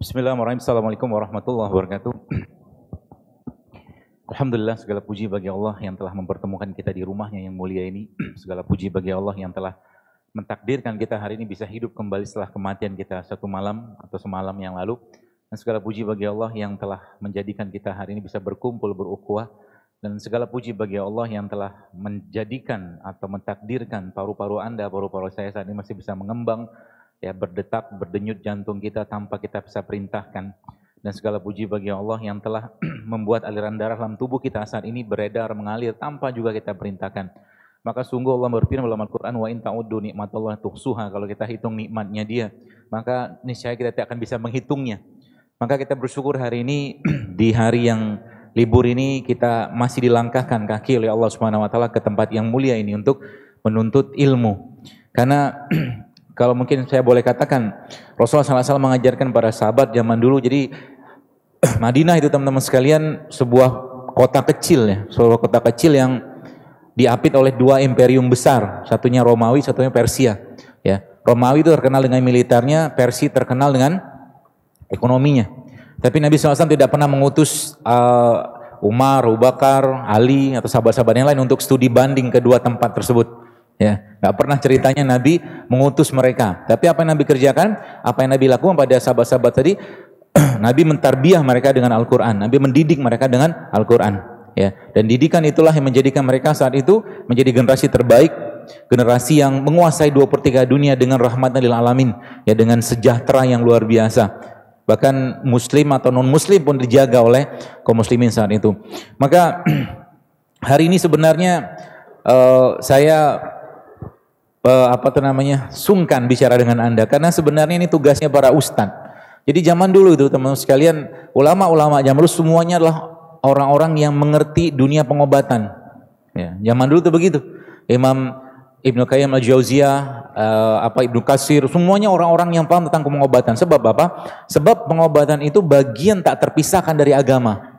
Bismillahirrahmanirrahim. Assalamualaikum warahmatullahi wabarakatuh. Alhamdulillah segala puji bagi Allah yang telah mempertemukan kita di rumahnya yang mulia ini. Segala puji bagi Allah yang telah mentakdirkan kita hari ini bisa hidup kembali setelah kematian kita satu malam atau semalam yang lalu. Dan segala puji bagi Allah yang telah menjadikan kita hari ini bisa berkumpul berukhuwah. Dan segala puji bagi Allah yang telah menjadikan atau mentakdirkan paru-paru Anda, paru-paru saya saat ini masih bisa mengembang, ya berdetak, berdenyut jantung kita tanpa kita bisa perintahkan. Dan segala puji bagi Allah yang telah membuat aliran darah dalam tubuh kita saat ini beredar, mengalir tanpa juga kita perintahkan. Maka sungguh Allah berfirman dalam Al-Quran, wa in ta'uddu nikmatullah tuhsuha. Kalau kita hitung nikmatnya dia, maka niscaya kita tidak akan bisa menghitungnya. Maka kita bersyukur hari ini di hari yang libur ini kita masih dilangkahkan kaki oleh Allah Subhanahu wa taala ke tempat yang mulia ini untuk menuntut ilmu. Karena kalau mungkin saya boleh katakan Rasulullah SAW mengajarkan para sahabat zaman dulu jadi Madinah itu teman-teman sekalian sebuah kota kecil ya, sebuah kota kecil yang diapit oleh dua imperium besar, satunya Romawi, satunya Persia. Ya, Romawi itu terkenal dengan militernya, Persia terkenal dengan ekonominya. Tapi Nabi SAW tidak pernah mengutus uh, Umar, Abu Bakar, Ali atau sahabat-sahabat yang lain untuk studi banding kedua tempat tersebut. Ya, nggak pernah ceritanya Nabi mengutus mereka. Tapi apa yang Nabi kerjakan, apa yang Nabi lakukan pada sahabat-sahabat tadi, Nabi mentarbiah mereka dengan Al-Quran. Nabi mendidik mereka dengan Al-Quran. Ya, dan didikan itulah yang menjadikan mereka saat itu menjadi generasi terbaik, generasi yang menguasai dua per tiga dunia dengan rahmatan lil alamin, ya dengan sejahtera yang luar biasa. Bahkan muslim atau non muslim pun dijaga oleh kaum muslimin saat itu. Maka hari ini sebenarnya uh, saya uh, apa tuh namanya sungkan bicara dengan anda karena sebenarnya ini tugasnya para ustadz jadi zaman dulu itu teman-teman sekalian, ulama-ulama zaman dulu semuanya adalah orang-orang yang mengerti dunia pengobatan. Ya, zaman dulu itu begitu. Imam Ibnu Qayyim al-Jauziyah, uh, apa Ibnu Kasir, semuanya orang-orang yang paham tentang pengobatan. Sebab apa? Sebab pengobatan itu bagian tak terpisahkan dari agama.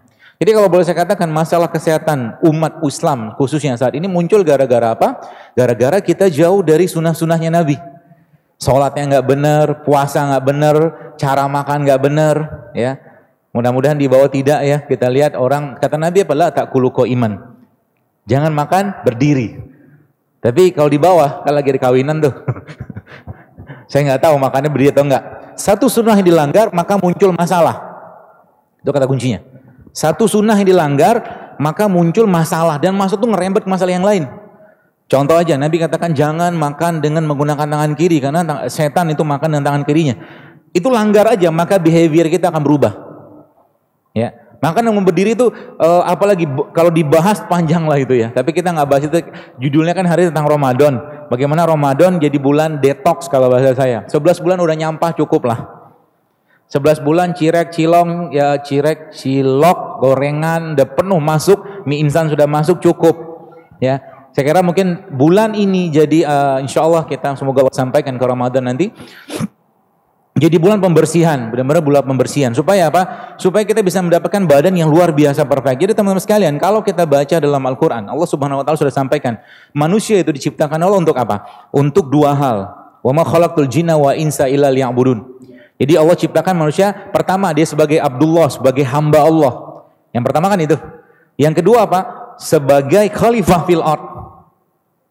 Jadi kalau boleh saya katakan masalah kesehatan umat Islam khususnya saat ini muncul gara-gara apa? Gara-gara kita jauh dari sunnah-sunnahnya Nabi. Sholatnya nggak benar, puasa nggak benar, cara makan nggak benar, ya. Mudah-mudahan di bawah tidak ya. Kita lihat orang kata Nabi apa lah tak kuluko iman. Jangan makan berdiri. Tapi kalau di bawah, kalau lagi di kawinan tuh, saya nggak tahu makannya berdiri atau enggak. Satu sunnah yang dilanggar maka muncul masalah. Itu kata kuncinya. Satu sunnah yang dilanggar maka muncul masalah dan masuk tuh ngerembet masalah yang lain. Contoh aja, Nabi katakan jangan makan dengan menggunakan tangan kiri karena setan itu makan dengan tangan kirinya. Itu langgar aja, maka behavior kita akan berubah. Ya, makan yang berdiri itu uh, apalagi kalau dibahas panjang lah itu ya. Tapi kita nggak bahas itu. Judulnya kan hari tentang Ramadan. Bagaimana Ramadan jadi bulan detox kalau bahasa saya. 11 bulan udah nyampah cukup lah. 11 bulan cirek, cilong, ya cirek, cilok, gorengan udah penuh masuk, mie instan sudah masuk cukup. Ya, saya kira mungkin bulan ini jadi uh, insya Allah kita semoga sampaikan ke Ramadan nanti. Jadi bulan pembersihan, benar-benar bulan pembersihan. Supaya apa? Supaya kita bisa mendapatkan badan yang luar biasa perfect. Jadi teman-teman sekalian, kalau kita baca dalam Al-Quran, Allah subhanahu wa ta'ala sudah sampaikan. Manusia itu diciptakan Allah untuk apa? Untuk dua hal. Wa khalaqtul jinna wa insa illa liya'budun. Jadi Allah ciptakan manusia, pertama dia sebagai Abdullah, sebagai hamba Allah. Yang pertama kan itu. Yang kedua apa? Sebagai khalifah fil ard.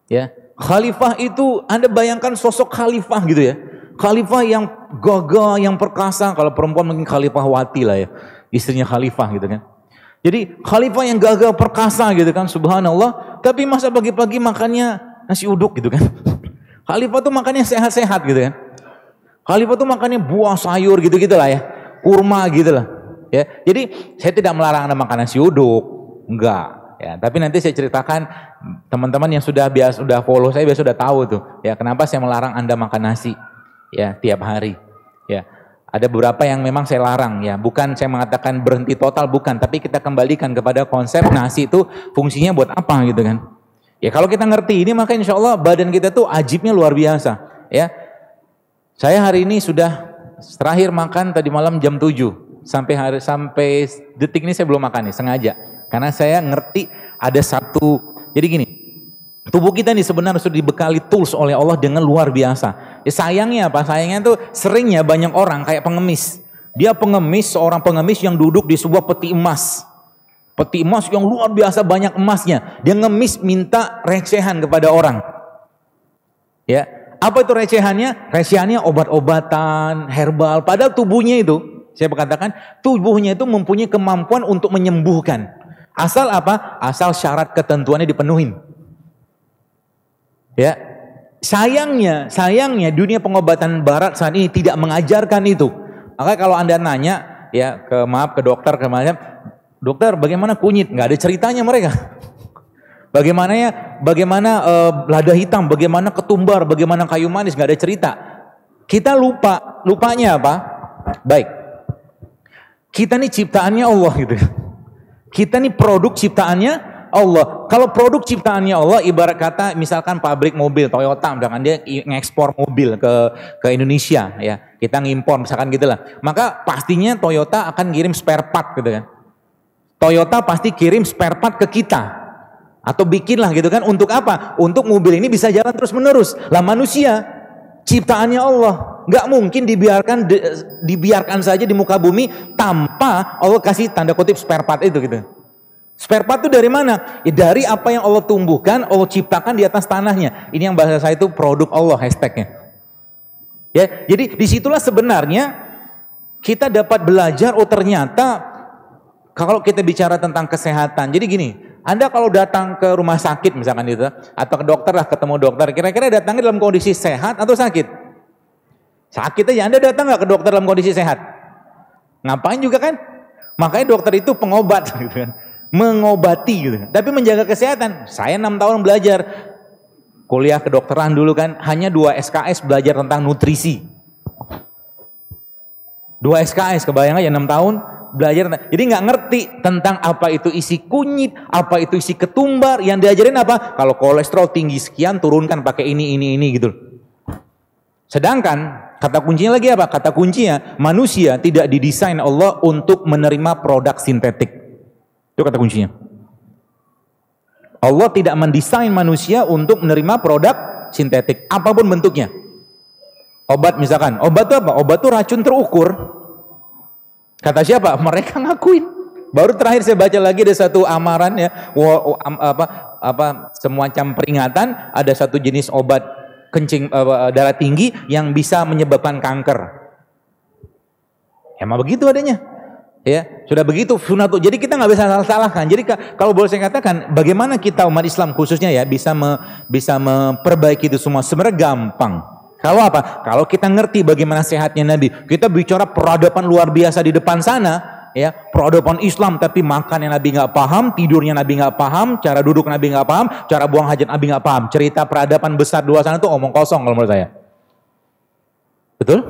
Ya, khalifah itu Anda bayangkan sosok khalifah gitu ya. Khalifah yang gagah, yang perkasa. Kalau perempuan mungkin khalifah wati lah ya. Istrinya khalifah gitu kan. Jadi khalifah yang gagah perkasa gitu kan, subhanallah. Tapi masa pagi-pagi makannya nasi uduk gitu kan. Khalifah tuh makannya sehat-sehat gitu kan. Khalifah tuh makannya buah sayur gitu-gitu lah ya. Kurma gitu lah. Ya, jadi saya tidak melarang anda makan nasi uduk, enggak. Ya, tapi nanti saya ceritakan teman-teman yang sudah biasa sudah follow saya biasa sudah tahu tuh. Ya, kenapa saya melarang Anda makan nasi ya tiap hari. Ya. Ada beberapa yang memang saya larang ya, bukan saya mengatakan berhenti total bukan, tapi kita kembalikan kepada konsep nasi itu fungsinya buat apa gitu kan. Ya kalau kita ngerti ini maka insya Allah badan kita tuh ajibnya luar biasa ya. Saya hari ini sudah terakhir makan tadi malam jam 7 sampai hari sampai detik ini saya belum makan nih sengaja karena saya ngerti ada satu, jadi gini, tubuh kita ini sebenarnya sudah dibekali tools oleh Allah dengan luar biasa. Ya sayangnya apa? Sayangnya tuh seringnya banyak orang kayak pengemis. Dia pengemis, seorang pengemis yang duduk di sebuah peti emas. Peti emas yang luar biasa banyak emasnya. Dia ngemis minta recehan kepada orang. Ya, apa itu recehannya? Recehannya obat-obatan, herbal. Padahal tubuhnya itu, saya berkatakan, tubuhnya itu mempunyai kemampuan untuk menyembuhkan. Asal apa? Asal syarat ketentuannya dipenuhi. Ya, sayangnya, sayangnya dunia pengobatan barat saat ini tidak mengajarkan itu. Maka kalau anda nanya, ya ke maaf ke dokter kemarin, Dokter, bagaimana kunyit? Nggak ada ceritanya mereka. Bagaimana ya? Bagaimana uh, lada hitam? Bagaimana ketumbar? Bagaimana kayu manis? Nggak ada cerita. Kita lupa. Lupanya apa? Baik. Kita nih ciptaannya Allah gitu. Kita nih produk ciptaannya Allah. Kalau produk ciptaannya Allah, ibarat kata misalkan pabrik mobil Toyota, misalkan dia ngekspor mobil ke ke Indonesia, ya kita ngimpor misalkan gitulah. Maka pastinya Toyota akan kirim spare part gitu kan Toyota pasti kirim spare part ke kita atau bikinlah gitu kan untuk apa? Untuk mobil ini bisa jalan terus menerus. Lah manusia ciptaannya Allah nggak mungkin dibiarkan di, dibiarkan saja di muka bumi tanpa Allah kasih tanda kutip spare part itu gitu. Spare part itu dari mana? Ya dari apa yang Allah tumbuhkan, Allah ciptakan di atas tanahnya. Ini yang bahasa saya itu produk Allah hashtagnya. Ya, jadi di situlah sebenarnya kita dapat belajar. Oh ternyata kalau kita bicara tentang kesehatan, jadi gini, Anda kalau datang ke rumah sakit misalkan itu, atau ke dokter lah ketemu dokter, kira-kira datangnya dalam kondisi sehat atau sakit? Sakit aja, Anda datang nggak ke dokter dalam kondisi sehat? Ngapain juga kan? Makanya dokter itu pengobat, gitu kan. mengobati gitu. Kan. Tapi menjaga kesehatan, saya enam tahun belajar kuliah kedokteran dulu kan, hanya dua SKS belajar tentang nutrisi. Dua SKS, kebayang aja enam tahun, belajar jadi nggak ngerti tentang apa itu isi kunyit, apa itu isi ketumbar. Yang diajarin apa? Kalau kolesterol tinggi sekian turunkan pakai ini ini ini gitu. Sedangkan kata kuncinya lagi apa? Kata kuncinya manusia tidak didesain Allah untuk menerima produk sintetik. Itu kata kuncinya. Allah tidak mendesain manusia untuk menerima produk sintetik apa pun bentuknya. Obat misalkan, obat itu apa? Obat itu racun terukur. Kata siapa? Mereka ngakuin. Baru terakhir saya baca lagi ada satu amaran ya, apa apa semacam peringatan ada satu jenis obat kencing uh, darah tinggi yang bisa menyebabkan kanker. Emang begitu adanya. Ya, sudah begitu sunatu. Jadi kita nggak bisa salah-salahkan. Jadi kalau boleh saya katakan, bagaimana kita umat Islam khususnya ya bisa me, bisa memperbaiki itu semua sebenarnya gampang. Kalau apa? Kalau kita ngerti bagaimana sehatnya Nabi, kita bicara peradaban luar biasa di depan sana, ya peradaban Islam tapi makan yang Nabi nggak paham, tidurnya Nabi nggak paham, cara duduk Nabi nggak paham, cara buang hajat Nabi nggak paham. Cerita peradaban besar dua sana itu omong kosong kalau menurut saya. Betul?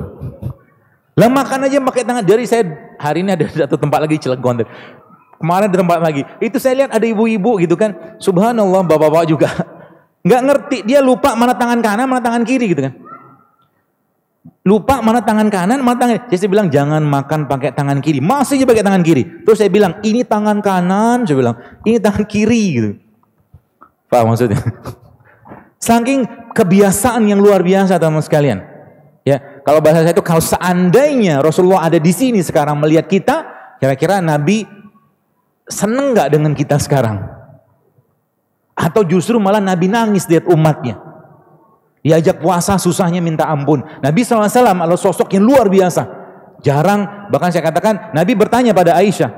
Lah makan aja pakai tangan. Dari saya hari ini ada satu tempat lagi Cilegon. Kemarin ada tempat lagi. Itu saya lihat ada ibu-ibu gitu kan. Subhanallah bapak-bapak juga. Nggak ngerti. Dia lupa mana tangan kanan, mana tangan kiri gitu kan. Lupa mana tangan kanan, mana tangan kiri. Saya bilang jangan makan pakai tangan kiri. Masih aja pakai tangan kiri. Terus saya bilang ini tangan kanan, saya bilang ini tangan kiri gitu. Paham maksudnya? Saking kebiasaan yang luar biasa teman sekalian. Ya, kalau bahasa saya itu kalau seandainya Rasulullah ada di sini sekarang melihat kita, kira-kira Nabi seneng nggak dengan kita sekarang? Atau justru malah Nabi nangis lihat umatnya? Diajak puasa susahnya minta ampun. Nabi SAW adalah sosok yang luar biasa. Jarang, bahkan saya katakan Nabi bertanya pada Aisyah.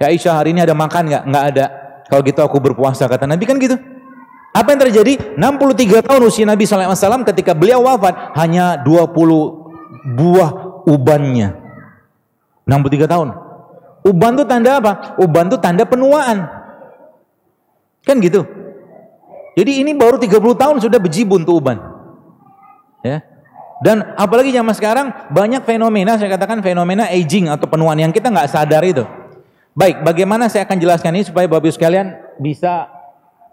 Ya Aisyah hari ini ada makan nggak? Nggak ada. Kalau gitu aku berpuasa kata Nabi kan gitu. Apa yang terjadi? 63 tahun usia Nabi SAW ketika beliau wafat hanya 20 buah ubannya. 63 tahun. Uban itu tanda apa? Uban itu tanda penuaan. Kan gitu. Jadi ini baru 30 tahun sudah bejibun tuh uban. Ya. Dan apalagi zaman sekarang banyak fenomena, saya katakan fenomena aging atau penuaan yang kita nggak sadar itu. Baik, bagaimana saya akan jelaskan ini supaya Bapak Ibu sekalian bisa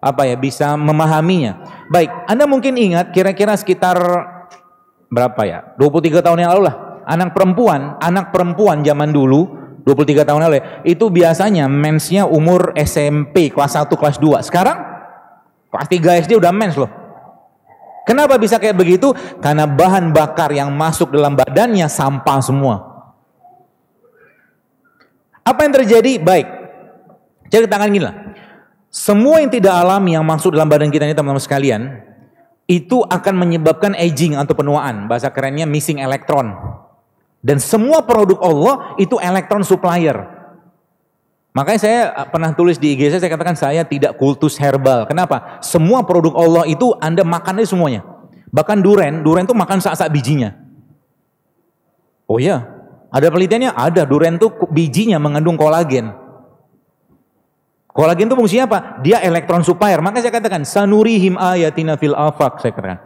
apa ya, bisa memahaminya. Baik, Anda mungkin ingat kira-kira sekitar berapa ya? 23 tahun yang lalu lah. Anak perempuan, anak perempuan zaman dulu 23 tahun lalu itu biasanya mensnya umur SMP kelas 1 kelas 2. Sekarang kelas 3 SD udah mens loh. Kenapa bisa kayak begitu? Karena bahan bakar yang masuk dalam badannya sampah semua. Apa yang terjadi? Baik. Ceritakan gini lah. Semua yang tidak alami yang masuk dalam badan kita ini teman-teman sekalian, itu akan menyebabkan aging atau penuaan. Bahasa kerennya missing elektron. Dan semua produk Allah itu elektron supplier. Makanya saya pernah tulis di IG saya, saya katakan saya tidak kultus herbal. Kenapa? Semua produk Allah itu Anda makan aja semuanya. Bahkan duren, duren itu makan saat-saat bijinya. Oh iya, ada penelitiannya? Ada. Duren itu bijinya mengandung kolagen. Kolagen itu fungsinya apa? Dia elektron supplier. Maka saya katakan sanurihim ayatina fil afaq saya katakan.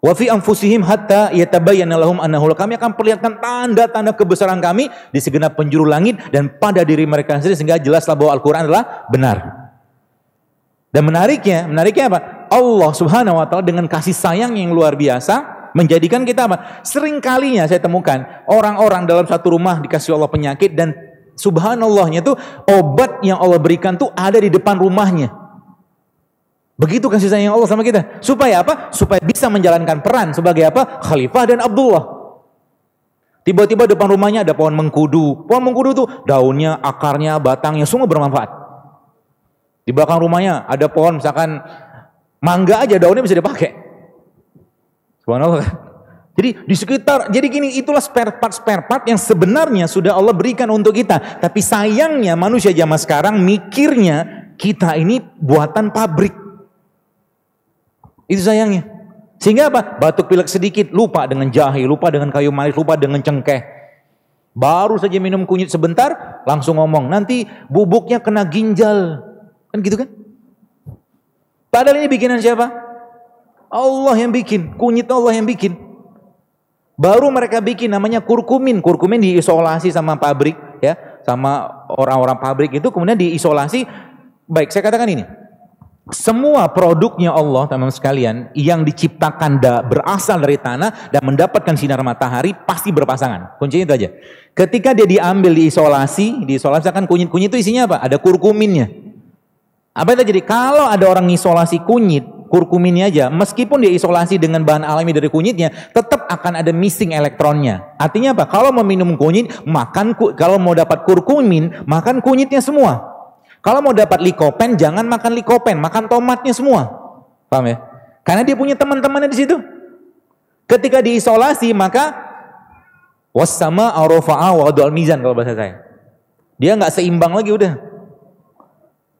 Wa fi anfusihim hatta yatabayyana lahum annahu kami akan perlihatkan tanda-tanda kebesaran kami di segenap penjuru langit dan pada diri mereka sendiri sehingga jelaslah bahwa Al-Qur'an adalah benar. Dan menariknya, menariknya apa? Allah Subhanahu wa taala dengan kasih sayang yang luar biasa menjadikan kita apa? Sering kalinya saya temukan orang-orang dalam satu rumah dikasih Allah penyakit dan subhanallahnya tuh obat yang Allah berikan tuh ada di depan rumahnya. Begitu kasih sayang Allah sama kita. Supaya apa? Supaya bisa menjalankan peran sebagai apa? Khalifah dan Abdullah. Tiba-tiba depan rumahnya ada pohon mengkudu. Pohon mengkudu tuh daunnya, akarnya, batangnya semua bermanfaat. Di belakang rumahnya ada pohon misalkan mangga aja daunnya bisa dipakai. Subhanallah. Jadi di sekitar, jadi gini itulah spare part spare part yang sebenarnya sudah Allah berikan untuk kita. Tapi sayangnya manusia zaman sekarang mikirnya kita ini buatan pabrik. Itu sayangnya. Sehingga apa? Batuk pilek sedikit, lupa dengan jahe, lupa dengan kayu manis, lupa dengan cengkeh. Baru saja minum kunyit sebentar, langsung ngomong. Nanti bubuknya kena ginjal. Kan gitu kan? Padahal ini bikinan siapa? Allah yang bikin. Kunyit Allah yang bikin. Baru mereka bikin namanya kurkumin. Kurkumin diisolasi sama pabrik ya, sama orang-orang pabrik itu kemudian diisolasi. Baik, saya katakan ini. Semua produknya Allah, teman-teman sekalian, yang diciptakan da, berasal dari tanah dan mendapatkan sinar matahari pasti berpasangan. Kuncinya itu aja. Ketika dia diambil diisolasi, diisolasi kan kunyit-kunyit itu isinya apa? Ada kurkuminnya. Apa yang terjadi? Kalau ada orang isolasi kunyit, kurkuminnya aja, meskipun dia isolasi dengan bahan alami dari kunyitnya, tetap akan ada missing elektronnya. Artinya apa? Kalau mau minum kunyit, makan kalau mau dapat kurkumin, makan kunyitnya semua. Kalau mau dapat likopen, jangan makan likopen, makan tomatnya semua. Paham ya? Karena dia punya teman-temannya di situ. Ketika diisolasi, maka wasama arofa'a wa mizan kalau bahasa saya. Dia nggak seimbang lagi udah.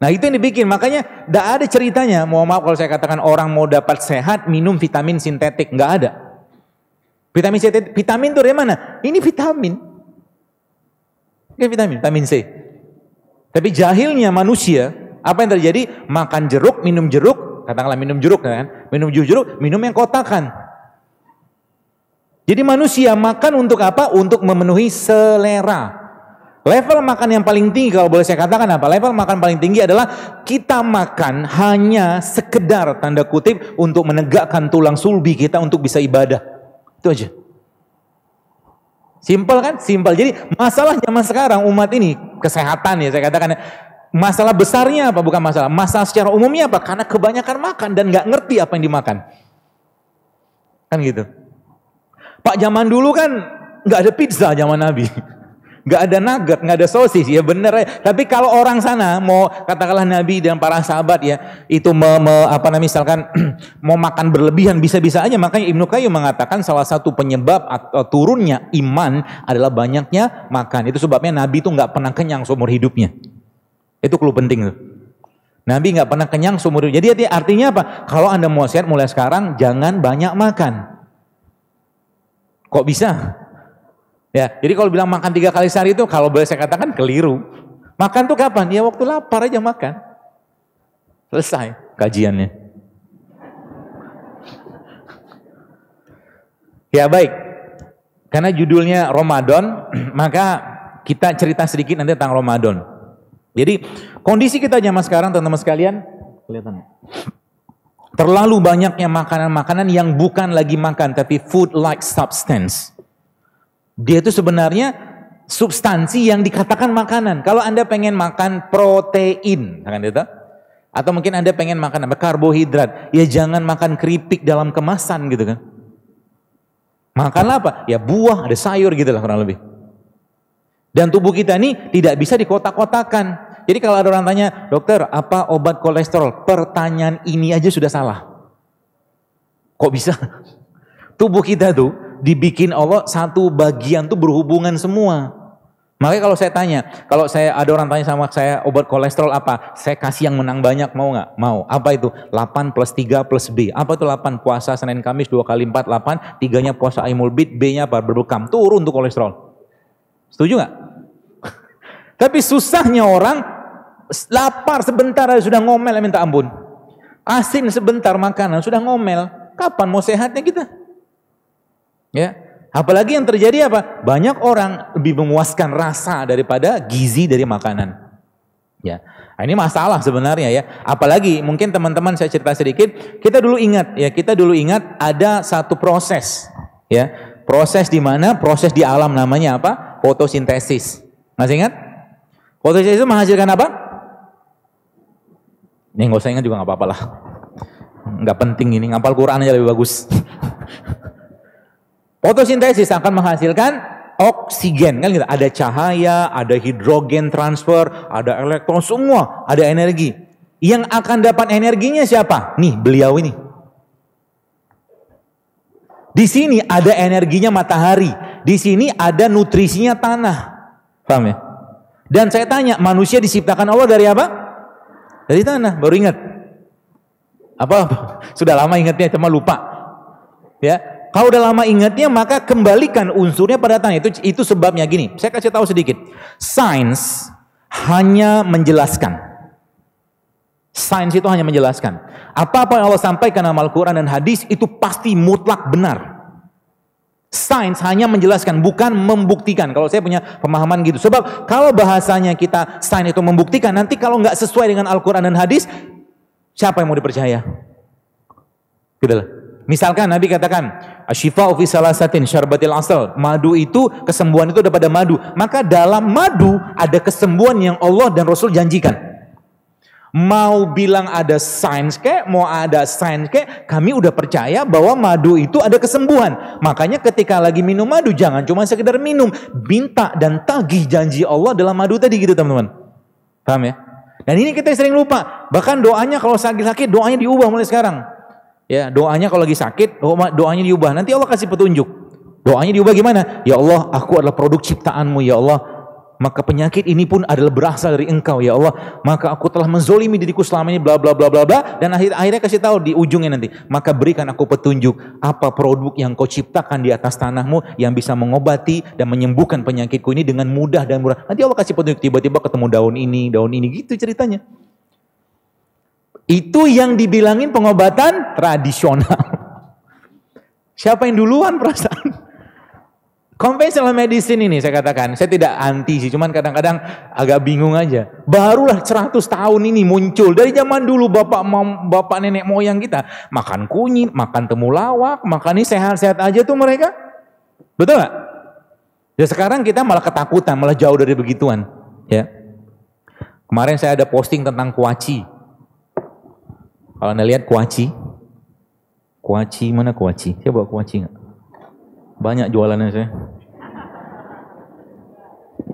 Nah itu yang dibikin, makanya tidak ada ceritanya. Mohon maaf kalau saya katakan orang mau dapat sehat minum vitamin sintetik, nggak ada. Vitamin sintetik, vitamin itu dari mana? Ini vitamin. Ini vitamin, vitamin C. Tapi jahilnya manusia, apa yang terjadi? Makan jeruk, minum jeruk, katakanlah minum jeruk kan, minum jeruk, minum yang kotakan. Jadi manusia makan untuk apa? Untuk memenuhi selera. Level makan yang paling tinggi kalau boleh saya katakan apa? Level makan paling tinggi adalah kita makan hanya sekedar tanda kutip untuk menegakkan tulang sulbi kita untuk bisa ibadah. Itu aja. Simpel kan? Simpel. Jadi masalah zaman sekarang umat ini kesehatan ya saya katakan masalah besarnya apa? Bukan masalah. Masalah secara umumnya apa? Karena kebanyakan makan dan nggak ngerti apa yang dimakan. Kan gitu. Pak zaman dulu kan nggak ada pizza zaman Nabi. Gak ada nugget, gak ada sosis, ya bener ya. Tapi kalau orang sana mau katakanlah Nabi dan para sahabat ya itu me, me, apa namanya misalkan mau makan berlebihan bisa-bisa aja. Makanya Ibnu Qayyim mengatakan salah satu penyebab atau turunnya iman adalah banyaknya makan. Itu sebabnya Nabi itu nggak pernah kenyang seumur hidupnya. Itu clue penting tuh. Nabi nggak pernah kenyang seumur hidup. Jadi artinya apa? Kalau anda mau sehat mulai sekarang jangan banyak makan. Kok bisa? Ya, jadi kalau bilang makan tiga kali sehari itu kalau boleh saya katakan keliru. Makan tuh kapan? Ya waktu lapar aja makan. Selesai kajiannya. Ya baik. Karena judulnya Ramadan, maka kita cerita sedikit nanti tentang Ramadan. Jadi kondisi kita zaman sekarang teman-teman sekalian, kelihatan Terlalu banyaknya makanan-makanan yang bukan lagi makan tapi food like substance. Dia itu sebenarnya substansi yang dikatakan makanan. Kalau Anda pengen makan protein, kan itu? Atau mungkin Anda pengen makan apa? Karbohidrat. Ya jangan makan keripik dalam kemasan gitu kan. Makanlah apa? Ya buah, ada sayur gitu lah kurang lebih. Dan tubuh kita ini tidak bisa dikotak-kotakan. Jadi kalau ada orang tanya, dokter apa obat kolesterol? Pertanyaan ini aja sudah salah. Kok bisa? Tubuh kita tuh dibikin Allah satu bagian tuh berhubungan semua. Makanya kalau saya tanya, kalau saya ada orang tanya sama saya obat kolesterol apa? Saya kasih yang menang banyak mau nggak? Mau. Apa itu? 8 plus 3 plus B. Apa itu 8? Puasa Senin Kamis 2 kali 4, 8. Tiganya puasa Aimul Bid, B-nya apa? Berbekam. Turun tuh kolesterol. Setuju nggak? Tapi susahnya orang lapar sebentar sudah ngomel minta ampun. Asin sebentar makanan sudah ngomel. Kapan mau sehatnya kita? Ya, Apalagi yang terjadi apa? Banyak orang lebih memuaskan rasa daripada gizi dari makanan. Ya. Nah, ini masalah sebenarnya ya. Apalagi mungkin teman-teman saya cerita sedikit, kita dulu ingat ya, kita dulu ingat ada satu proses ya. Proses di mana? Proses di alam namanya apa? Fotosintesis. Masih ingat? Fotosintesis menghasilkan apa? Ini nggak usah ingat juga nggak apa-apa lah. Nggak penting ini, ngapal Quran aja lebih bagus. Fotosintesis akan menghasilkan oksigen kan gitu. Ada cahaya, ada hidrogen transfer, ada elektron semua, ada energi. Yang akan dapat energinya siapa? Nih, beliau ini. Di sini ada energinya matahari, di sini ada nutrisinya tanah. Paham ya? Dan saya tanya, manusia diciptakan Allah dari apa? Dari tanah, baru ingat. Apa? Sudah lama ingatnya, cuma lupa. Ya, kalau udah lama ingatnya maka kembalikan unsurnya pada tanah. Itu itu sebabnya gini. Saya kasih tahu sedikit. Sains hanya menjelaskan. Sains itu hanya menjelaskan. Apa-apa yang Allah sampaikan dalam Al-Quran dan hadis itu pasti mutlak benar. Sains hanya menjelaskan, bukan membuktikan. Kalau saya punya pemahaman gitu. Sebab kalau bahasanya kita sains itu membuktikan, nanti kalau nggak sesuai dengan Al-Quran dan hadis, siapa yang mau dipercaya? Gitu lah. Misalkan Nabi katakan, Asyifa fi salasatin syarbatil asal. Madu itu kesembuhan itu ada pada madu. Maka dalam madu ada kesembuhan yang Allah dan Rasul janjikan. Mau bilang ada sains kek, mau ada sains kek, kami udah percaya bahwa madu itu ada kesembuhan. Makanya ketika lagi minum madu jangan cuma sekedar minum, minta dan tagih janji Allah dalam madu tadi gitu teman-teman. Paham ya? Dan ini kita sering lupa. Bahkan doanya kalau sakit-sakit doanya diubah mulai sekarang. Ya, doanya kalau lagi sakit, doanya diubah. Nanti Allah kasih petunjuk. Doanya diubah gimana? Ya Allah, aku adalah produk ciptaanmu ya Allah. Maka penyakit ini pun adalah berasal dari engkau ya Allah. Maka aku telah menzolimi diriku selama ini bla bla bla bla bla. Dan akhir akhirnya kasih tahu di ujungnya nanti. Maka berikan aku petunjuk apa produk yang kau ciptakan di atas tanahmu yang bisa mengobati dan menyembuhkan penyakitku ini dengan mudah dan murah. Nanti Allah kasih petunjuk tiba-tiba ketemu daun ini, daun ini gitu ceritanya. Itu yang dibilangin pengobatan tradisional. Siapa yang duluan perasaan? Conventional medicine ini saya katakan, saya tidak anti sih, cuman kadang-kadang agak bingung aja. Barulah 100 tahun ini muncul dari zaman dulu bapak bapak nenek moyang kita makan kunyit, makan temulawak, makan ini sehat-sehat aja tuh mereka. Betul nggak? Ya sekarang kita malah ketakutan, malah jauh dari begituan. Ya. Kemarin saya ada posting tentang kuaci. Kalau anda lihat kuaci, kuaci mana kuaci? Bawa kuaci nggak? Banyak jualannya saya.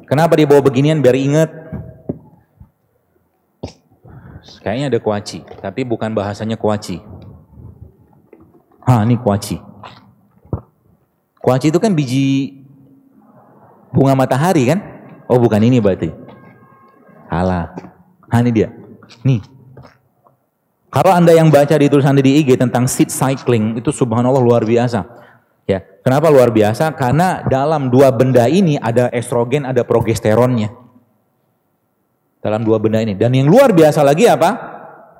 Kenapa dia bawa beginian? Biar ingat. Kayaknya ada kuaci, tapi bukan bahasanya kuaci. Ah, ini kuaci. Kuaci itu kan biji bunga matahari kan? Oh, bukan ini berarti. Alah. Ah, ini dia. Nih, kalau Anda yang baca di tulisan di IG tentang seed cycling, itu subhanallah luar biasa. Ya, kenapa luar biasa? Karena dalam dua benda ini ada estrogen, ada progesteronnya. Dalam dua benda ini. Dan yang luar biasa lagi apa?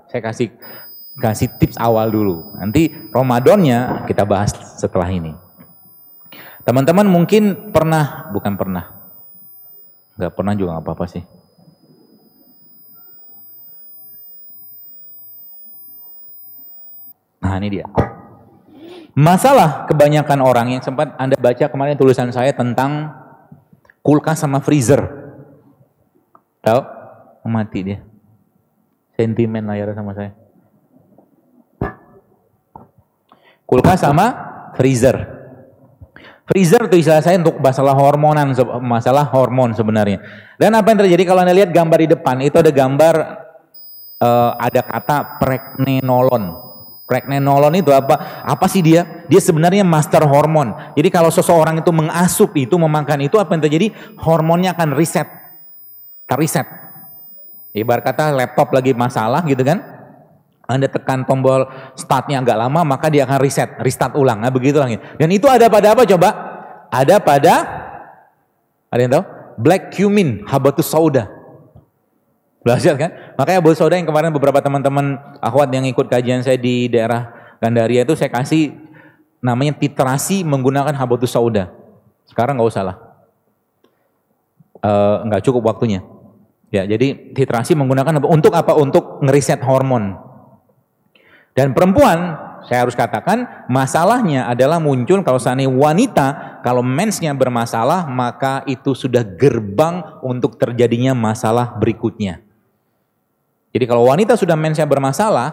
Saya kasih kasih tips awal dulu. Nanti Ramadannya kita bahas setelah ini. Teman-teman mungkin pernah, bukan pernah, nggak pernah juga nggak apa-apa sih. Nah ini dia. Masalah kebanyakan orang yang sempat Anda baca kemarin tulisan saya tentang kulkas sama freezer. Tahu? Mati dia. Sentimen layar sama saya. Kulkas sama freezer. Freezer itu istilah saya untuk masalah hormonan, masalah hormon sebenarnya. Dan apa yang terjadi kalau Anda lihat gambar di depan, itu ada gambar uh, ada kata pregnenolon. Pregnenolon itu apa? Apa sih dia? Dia sebenarnya master hormon. Jadi kalau seseorang itu mengasup itu, memakan itu, apa yang terjadi? Hormonnya akan reset. Terreset. Ibarat kata laptop lagi masalah gitu kan. Anda tekan tombol startnya agak lama, maka dia akan reset, restart ulang. Nah begitu lagi. Dan itu ada pada apa coba? Ada pada, ada yang tahu? Black cumin, habatus sauda. Belajar kan? Makanya bos saudara yang kemarin beberapa teman-teman akhwat yang ikut kajian saya di daerah Gandaria itu saya kasih namanya titrasi menggunakan habatus sauda. Sekarang nggak usah lah. Uh, nggak cukup waktunya. Ya, jadi titrasi menggunakan? Untuk apa? Untuk ngeriset hormon. Dan perempuan, saya harus katakan, masalahnya adalah muncul kalau seandainya wanita, kalau mensnya bermasalah, maka itu sudah gerbang untuk terjadinya masalah berikutnya. Jadi kalau wanita sudah mensnya bermasalah,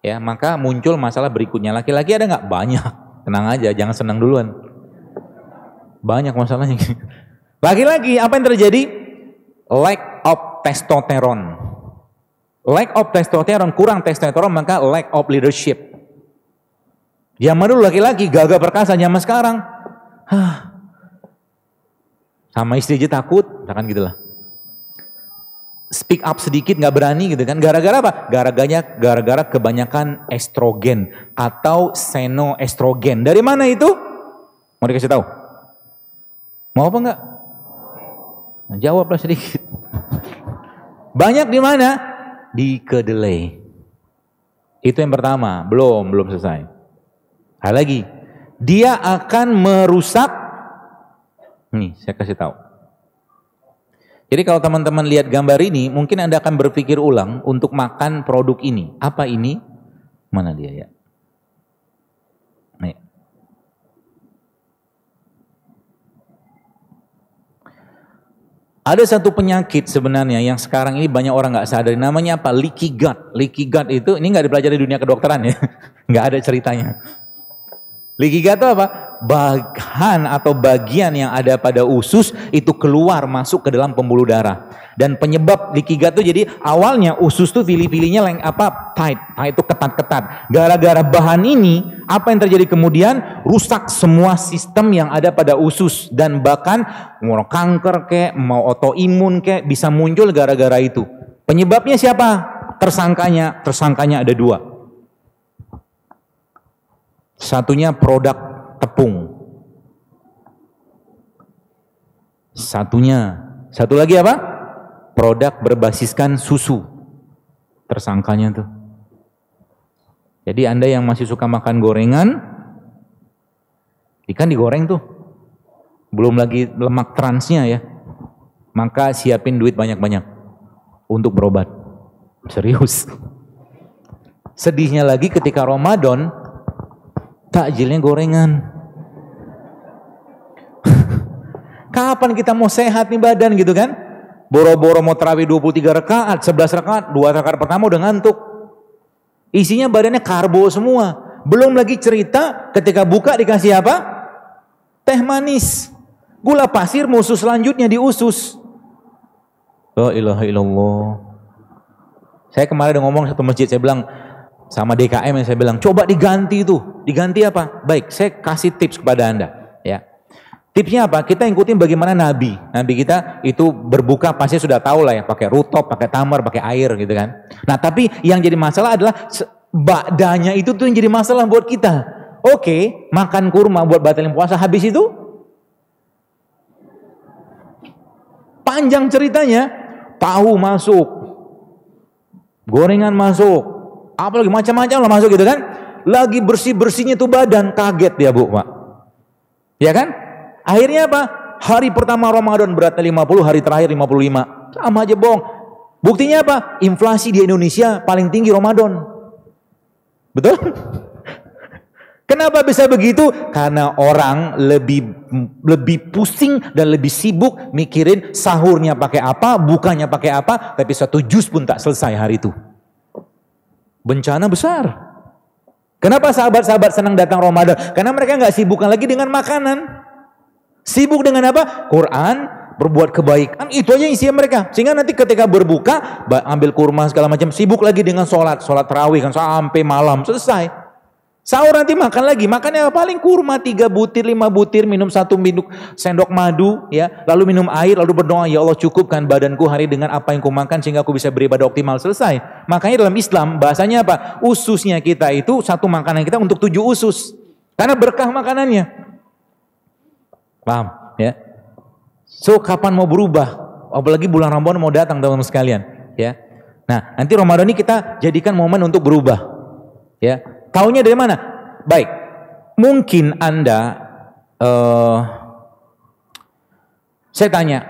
ya maka muncul masalah berikutnya. Laki-laki ada nggak? Banyak. Tenang aja, jangan senang duluan. Banyak masalahnya. Laki-laki apa yang terjadi? Lack of testosteron. Lack of testosteron, kurang testosteron maka lack of leadership. Zaman dulu laki-laki gagah perkasa, zaman sekarang, hah, sama istri aja takut, kan gitulah speak up sedikit nggak berani gitu kan. Gara-gara apa? Gara-garanya gara-gara kebanyakan estrogen atau senoestrogen. Dari mana itu? Mau dikasih tahu? Mau apa nggak? Nah, jawablah sedikit. Banyak di mana? Di kedelai. Itu yang pertama. Belum belum selesai. Hal lagi. Dia akan merusak. Nih saya kasih tahu jadi kalau teman-teman lihat gambar ini, mungkin Anda akan berpikir ulang untuk makan produk ini. Apa ini? Mana dia ya? Ada satu penyakit sebenarnya yang sekarang ini banyak orang nggak sadar. Namanya apa? Leaky gut. Leaky gut itu, ini nggak dipelajari di dunia kedokteran ya. nggak ada ceritanya. Gut itu apa? bahan atau bagian yang ada pada usus itu keluar masuk ke dalam pembuluh darah. Dan penyebab gut itu jadi awalnya usus tuh pilih-pilihnya leng apa tight, tight itu ketat-ketat. Gara-gara bahan ini apa yang terjadi kemudian rusak semua sistem yang ada pada usus dan bahkan mau kanker kek, mau autoimun kek bisa muncul gara-gara itu. Penyebabnya siapa? Tersangkanya, tersangkanya ada dua. Satunya produk tepung. Satunya, satu lagi apa? Produk berbasiskan susu. Tersangkanya tuh. Jadi Anda yang masih suka makan gorengan, ikan digoreng tuh. Belum lagi lemak transnya ya. Maka siapin duit banyak-banyak untuk berobat. Serius. Sedihnya lagi ketika Ramadan, takjilnya gorengan. Kapan kita mau sehat nih badan gitu kan? Boro-boro mau terawih 23 rakaat, 11 rakaat, 2 rakaat pertama udah ngantuk. Isinya badannya karbo semua. Belum lagi cerita ketika buka dikasih apa? Teh manis. Gula pasir musuh selanjutnya di usus. La ilaha illallah. Saya kemarin udah ngomong satu masjid, saya bilang sama DKM yang saya bilang, coba diganti itu. Diganti apa? Baik, saya kasih tips kepada Anda. Ya, Tipsnya apa? Kita ikutin bagaimana Nabi. Nabi kita itu berbuka pasti sudah tahu lah ya, pakai rutop, pakai tamar, pakai air gitu kan. Nah tapi yang jadi masalah adalah bakdanya itu tuh yang jadi masalah buat kita. Oke, makan kurma buat batalin puasa, habis itu panjang ceritanya, tahu masuk, gorengan masuk, apalagi macam-macam lah masuk gitu kan. Lagi bersih-bersihnya tuh badan, kaget dia bu, pak. Ya kan? Akhirnya apa? Hari pertama Ramadan beratnya 50, hari terakhir 55. Sama aja bohong. Buktinya apa? Inflasi di Indonesia paling tinggi Ramadan. Betul? Kenapa bisa begitu? Karena orang lebih lebih pusing dan lebih sibuk mikirin sahurnya pakai apa, bukannya pakai apa, tapi satu jus pun tak selesai hari itu. Bencana besar. Kenapa sahabat-sahabat senang datang Ramadan? Karena mereka nggak sibukkan lagi dengan makanan. Sibuk dengan apa? Quran, berbuat kebaikan, itu aja isinya mereka. Sehingga nanti ketika berbuka, ambil kurma segala macam, sibuk lagi dengan sholat, sholat terawih kan sampai malam selesai. Sahur nanti makan lagi, makannya paling kurma tiga butir, lima butir, minum satu minum sendok madu, ya, lalu minum air, lalu berdoa, ya Allah cukupkan badanku hari dengan apa yang kumakan sehingga aku bisa beribadah optimal selesai. Makanya dalam Islam bahasanya apa? Ususnya kita itu satu makanan kita untuk tujuh usus, karena berkah makanannya. Paham? Ya. So kapan mau berubah? Apalagi bulan Ramadan mau datang teman-teman sekalian, ya. Nah, nanti Ramadan ini kita jadikan momen untuk berubah. Ya, Taunya dari mana? Baik, mungkin Anda, uh, saya tanya,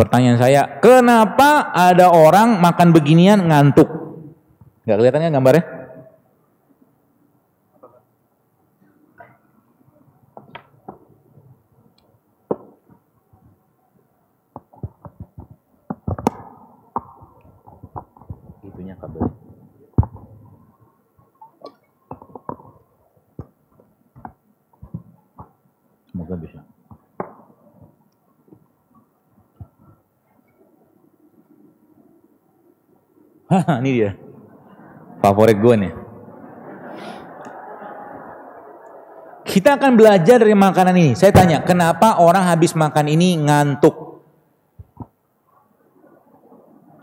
pertanyaan saya, kenapa ada orang makan beginian ngantuk? Gak kelihatannya gambarnya? Semoga bisa. Haha, ini dia. Favorit gue nih. Kita akan belajar dari makanan ini. Saya tanya, kenapa orang habis makan ini ngantuk?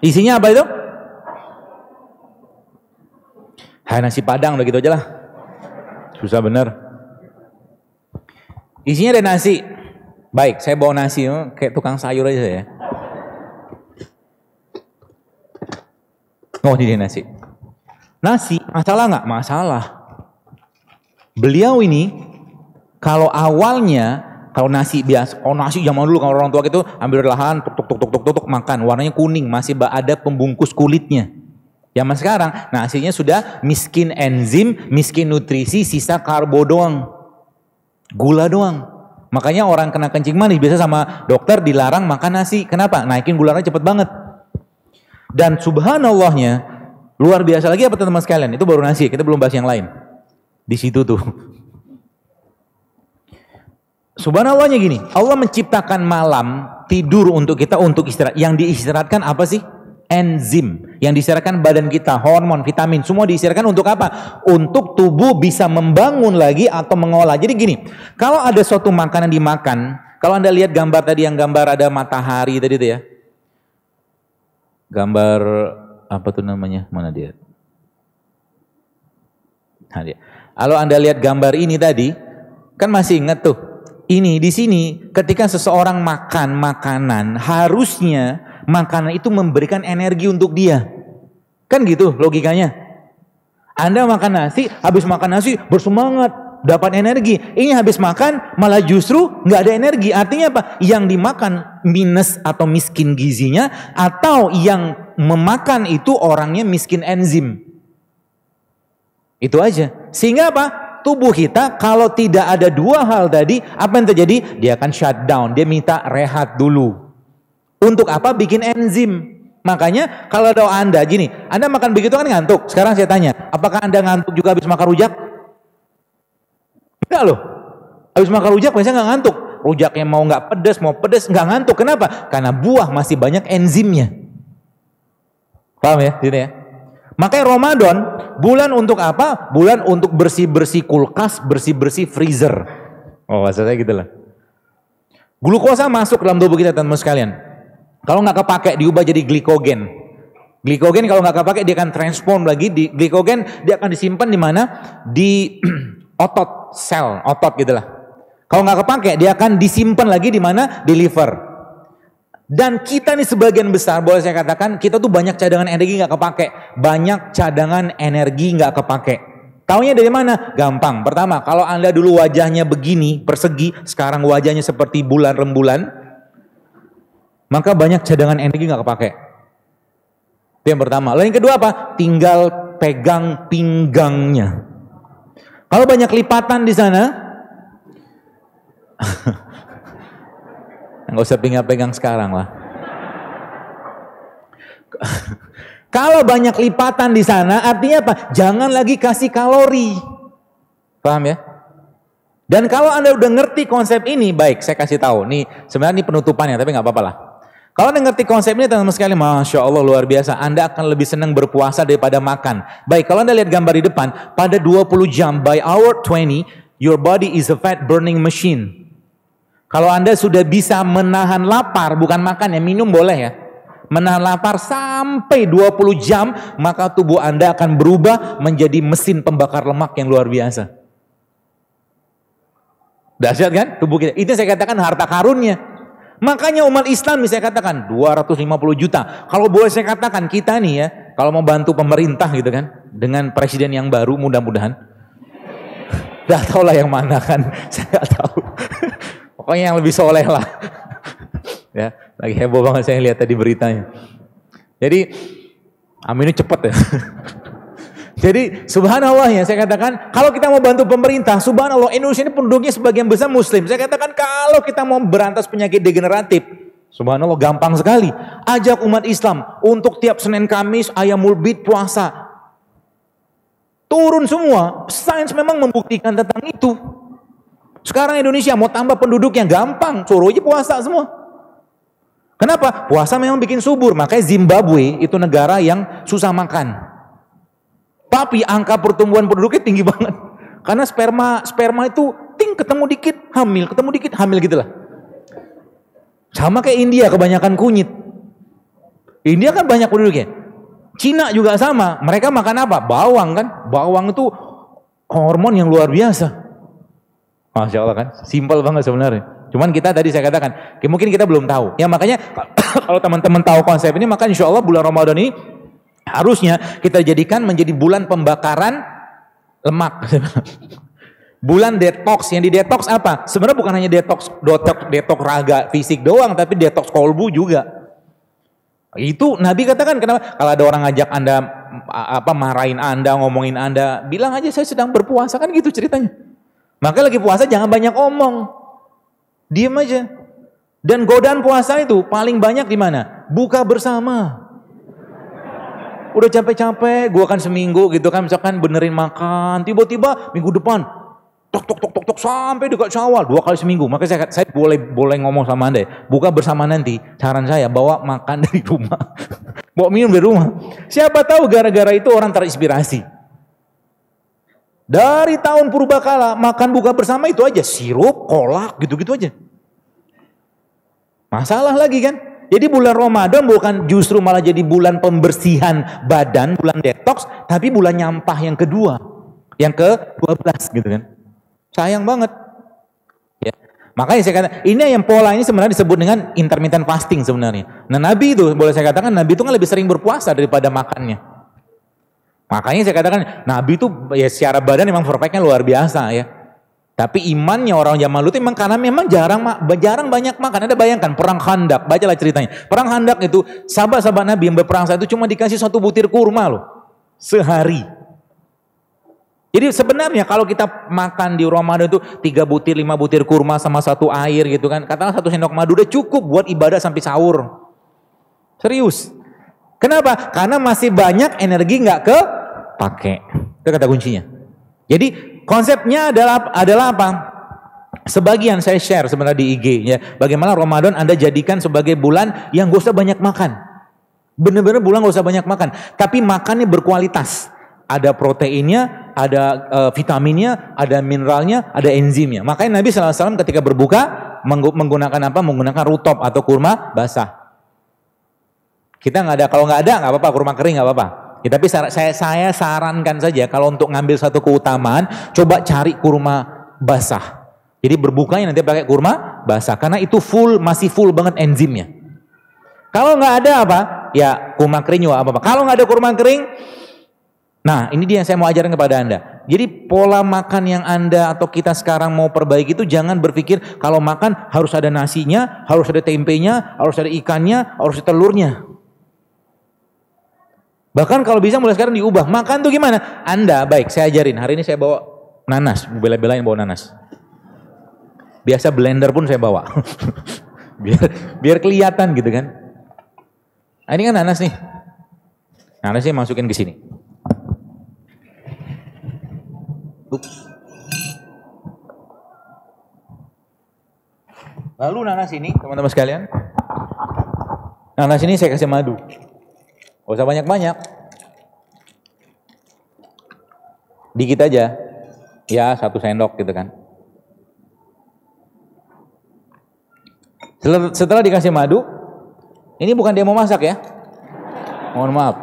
Isinya apa itu? Hai nasi padang udah gitu aja lah. Susah bener. Isinya ada nasi. Baik, saya bawa nasi, oh, kayak tukang sayur aja ya. Oh, ini nasi. Nasi, masalah nggak? Masalah. Beliau ini, kalau awalnya, kalau nasi biasa, oh nasi zaman dulu kalau orang tua gitu ambil lahan, tuk tuk tuk tuk tuk tuk makan, warnanya kuning, masih ada pembungkus kulitnya. Zaman sekarang, nasinya sudah miskin enzim, miskin nutrisi, sisa karbo doang. Gula doang. Makanya orang kena kencing manis biasa sama dokter dilarang makan nasi. Kenapa? Naikin gulanya cepet banget. Dan subhanallahnya luar biasa lagi apa teman-teman sekalian? Itu baru nasi, kita belum bahas yang lain. Di situ tuh. Subhanallahnya gini, Allah menciptakan malam tidur untuk kita untuk istirahat. Yang diistirahatkan apa sih? enzim yang diserahkan badan kita, hormon, vitamin, semua diserahkan untuk apa? Untuk tubuh bisa membangun lagi atau mengolah. Jadi gini, kalau ada suatu makanan dimakan, kalau Anda lihat gambar tadi yang gambar ada matahari tadi itu ya. Gambar apa tuh namanya? Mana dia? Nah, dia. Kalau Anda lihat gambar ini tadi, kan masih ingat tuh. Ini di sini ketika seseorang makan makanan harusnya makanan itu memberikan energi untuk dia. Kan gitu logikanya. Anda makan nasi, habis makan nasi bersemangat, dapat energi. Ini habis makan malah justru nggak ada energi. Artinya apa? Yang dimakan minus atau miskin gizinya, atau yang memakan itu orangnya miskin enzim. Itu aja. Sehingga apa? Tubuh kita kalau tidak ada dua hal tadi, apa yang terjadi? Dia akan shutdown. Dia minta rehat dulu. Untuk apa? Bikin enzim. Makanya kalau ada Anda gini, Anda makan begitu kan ngantuk. Sekarang saya tanya, apakah Anda ngantuk juga habis makan rujak? Enggak loh. Habis makan rujak biasanya nggak ngantuk. Rujaknya mau nggak pedas, mau pedas nggak ngantuk. Kenapa? Karena buah masih banyak enzimnya. Paham ya? Sini ya. Makanya Ramadan bulan untuk apa? Bulan untuk bersih-bersih kulkas, bersih-bersih freezer. Oh, maksudnya gitu lah. Glukosa masuk dalam tubuh kita teman-teman sekalian. Kalau nggak kepake diubah jadi glikogen. Glikogen kalau nggak kepake dia akan transform lagi di glikogen dia akan disimpan di mana? Di otot, sel, otot gitulah. Kalau nggak kepake dia akan disimpan lagi di mana? Di liver. Dan kita nih sebagian besar boleh saya katakan kita tuh banyak cadangan energi nggak kepake, banyak cadangan energi nggak kepake. Taunya dari mana? Gampang. Pertama, kalau anda dulu wajahnya begini persegi, sekarang wajahnya seperti bulan rembulan, maka banyak cadangan energi nggak kepake. Itu yang pertama. Lalu yang kedua apa? Tinggal pegang pinggangnya. Kalau banyak lipatan di sana, nggak usah pegang-pegang sekarang lah. Kalau banyak lipatan di sana, artinya apa? Jangan lagi kasih kalori. Paham ya? Dan kalau Anda udah ngerti konsep ini, baik, saya kasih tahu. Nih, sebenarnya ini penutupannya, tapi nggak apa-apa lah. Kalau Anda ngerti konsep ini, teman-teman sekali, Masya Allah luar biasa. Anda akan lebih senang berpuasa daripada makan. Baik, kalau Anda lihat gambar di depan, pada 20 jam, by hour 20, your body is a fat burning machine. Kalau Anda sudah bisa menahan lapar, bukan makan ya, minum boleh ya. Menahan lapar sampai 20 jam, maka tubuh Anda akan berubah menjadi mesin pembakar lemak yang luar biasa. Dahsyat kan tubuh kita. Itu saya katakan harta karunnya. Makanya umat Islam bisa katakan 250 juta. Kalau boleh saya katakan kita nih ya, kalau mau bantu pemerintah gitu kan, dengan presiden yang baru mudah-mudahan. Dah tau lah yang mana kan, saya nggak tahu. Pokoknya yang lebih soleh lah. ya, lagi heboh banget saya lihat tadi beritanya. Jadi, aminnya cepet ya. Jadi subhanallah ya saya katakan kalau kita mau bantu pemerintah subhanallah Indonesia ini penduduknya sebagian besar muslim. Saya katakan kalau kita mau berantas penyakit degeneratif subhanallah gampang sekali. Ajak umat Islam untuk tiap Senin Kamis ayam mulbit puasa. Turun semua. Sains memang membuktikan tentang itu. Sekarang Indonesia mau tambah penduduknya gampang, suruh aja puasa semua. Kenapa? Puasa memang bikin subur. Makanya Zimbabwe itu negara yang susah makan. Tapi angka pertumbuhan penduduknya tinggi banget. Karena sperma sperma itu ting ketemu dikit hamil, ketemu dikit hamil gitulah. Sama kayak India kebanyakan kunyit. India kan banyak penduduknya. Cina juga sama. Mereka makan apa? Bawang kan? Bawang itu hormon yang luar biasa. Masya Allah kan? Simpel banget sebenarnya. Cuman kita tadi saya katakan, mungkin kita belum tahu. Ya makanya kalau teman-teman tahu konsep ini, maka insya Allah bulan Ramadan ini Harusnya kita jadikan menjadi bulan pembakaran lemak. bulan detox yang di detox apa? Sebenarnya bukan hanya detox detox detox raga fisik doang, tapi detox kolbu juga. Itu Nabi katakan kenapa? Kalau ada orang ngajak anda apa marahin anda, ngomongin anda, bilang aja saya sedang berpuasa kan gitu ceritanya. Maka lagi puasa jangan banyak omong, diem aja. Dan godaan puasa itu paling banyak di mana? Buka bersama udah capek-capek, gua kan seminggu gitu kan, misalkan benerin makan, tiba-tiba minggu depan tok tok tok tok tok sampai dekat Syawal dua kali seminggu. Maka saya saya boleh boleh ngomong sama Anda, buka bersama nanti. Saran saya bawa makan dari rumah. bawa minum dari rumah. Siapa tahu gara-gara itu orang terinspirasi. Dari tahun purbakala makan buka bersama itu aja sirup, kolak gitu-gitu aja. Masalah lagi kan? Jadi bulan Ramadan bukan justru malah jadi bulan pembersihan badan, bulan detox, tapi bulan nyampah yang kedua. Yang ke-12 gitu kan. Sayang banget. Ya. Makanya saya kata, ini yang pola ini sebenarnya disebut dengan intermittent fasting sebenarnya. Nah Nabi itu, boleh saya katakan, Nabi itu kan lebih sering berpuasa daripada makannya. Makanya saya katakan, Nabi itu ya secara badan memang perfectnya luar biasa ya. Tapi imannya orang zaman dulu itu memang karena memang jarang jarang banyak makan. Anda bayangkan perang Khandak, bacalah ceritanya. Perang Khandak itu sahabat-sahabat Nabi yang berperang saat itu cuma dikasih satu butir kurma loh. Sehari. Jadi sebenarnya kalau kita makan di Ramadan itu tiga butir, lima butir kurma sama satu air gitu kan. Katakanlah satu sendok madu udah cukup buat ibadah sampai sahur. Serius. Kenapa? Karena masih banyak energi nggak ke pakai. Itu kata kuncinya. Jadi konsepnya adalah adalah apa? Sebagian saya share sebenarnya di IG ya. Bagaimana Ramadan Anda jadikan sebagai bulan yang gak usah banyak makan. Benar-benar bulan gak usah banyak makan, tapi makannya berkualitas. Ada proteinnya, ada uh, vitaminnya, ada mineralnya, ada enzimnya. Makanya Nabi SAW ketika berbuka menggunakan apa? Menggunakan rutop atau kurma basah. Kita nggak ada, kalau nggak ada nggak apa-apa, kurma kering nggak apa-apa. Ya, tapi saya, saya sarankan saja kalau untuk ngambil satu keutamaan, coba cari kurma basah. Jadi berbukanya nanti pakai kurma basah karena itu full masih full banget enzimnya. Kalau nggak ada apa, ya kurma kering juga apa-apa. Kalau nggak ada kurma kering, nah ini dia yang saya mau ajarkan kepada anda. Jadi pola makan yang anda atau kita sekarang mau perbaiki itu jangan berpikir kalau makan harus ada nasinya, harus ada tempenya, harus ada ikannya, harus ada telurnya. Bahkan kalau bisa mulai sekarang diubah. Makan tuh gimana? Anda, baik saya ajarin. Hari ini saya bawa nanas. Bela-belain bawa nanas. Biasa blender pun saya bawa. biar biar kelihatan gitu kan. Nah, ini kan nanas nih. Nanasnya masukin ke sini. Lalu nanas ini, teman-teman sekalian, nanas ini saya kasih madu. Gak usah banyak-banyak. Dikit aja. Ya, satu sendok gitu kan. Setelah, dikasih madu, ini bukan dia mau masak ya. Mohon maaf.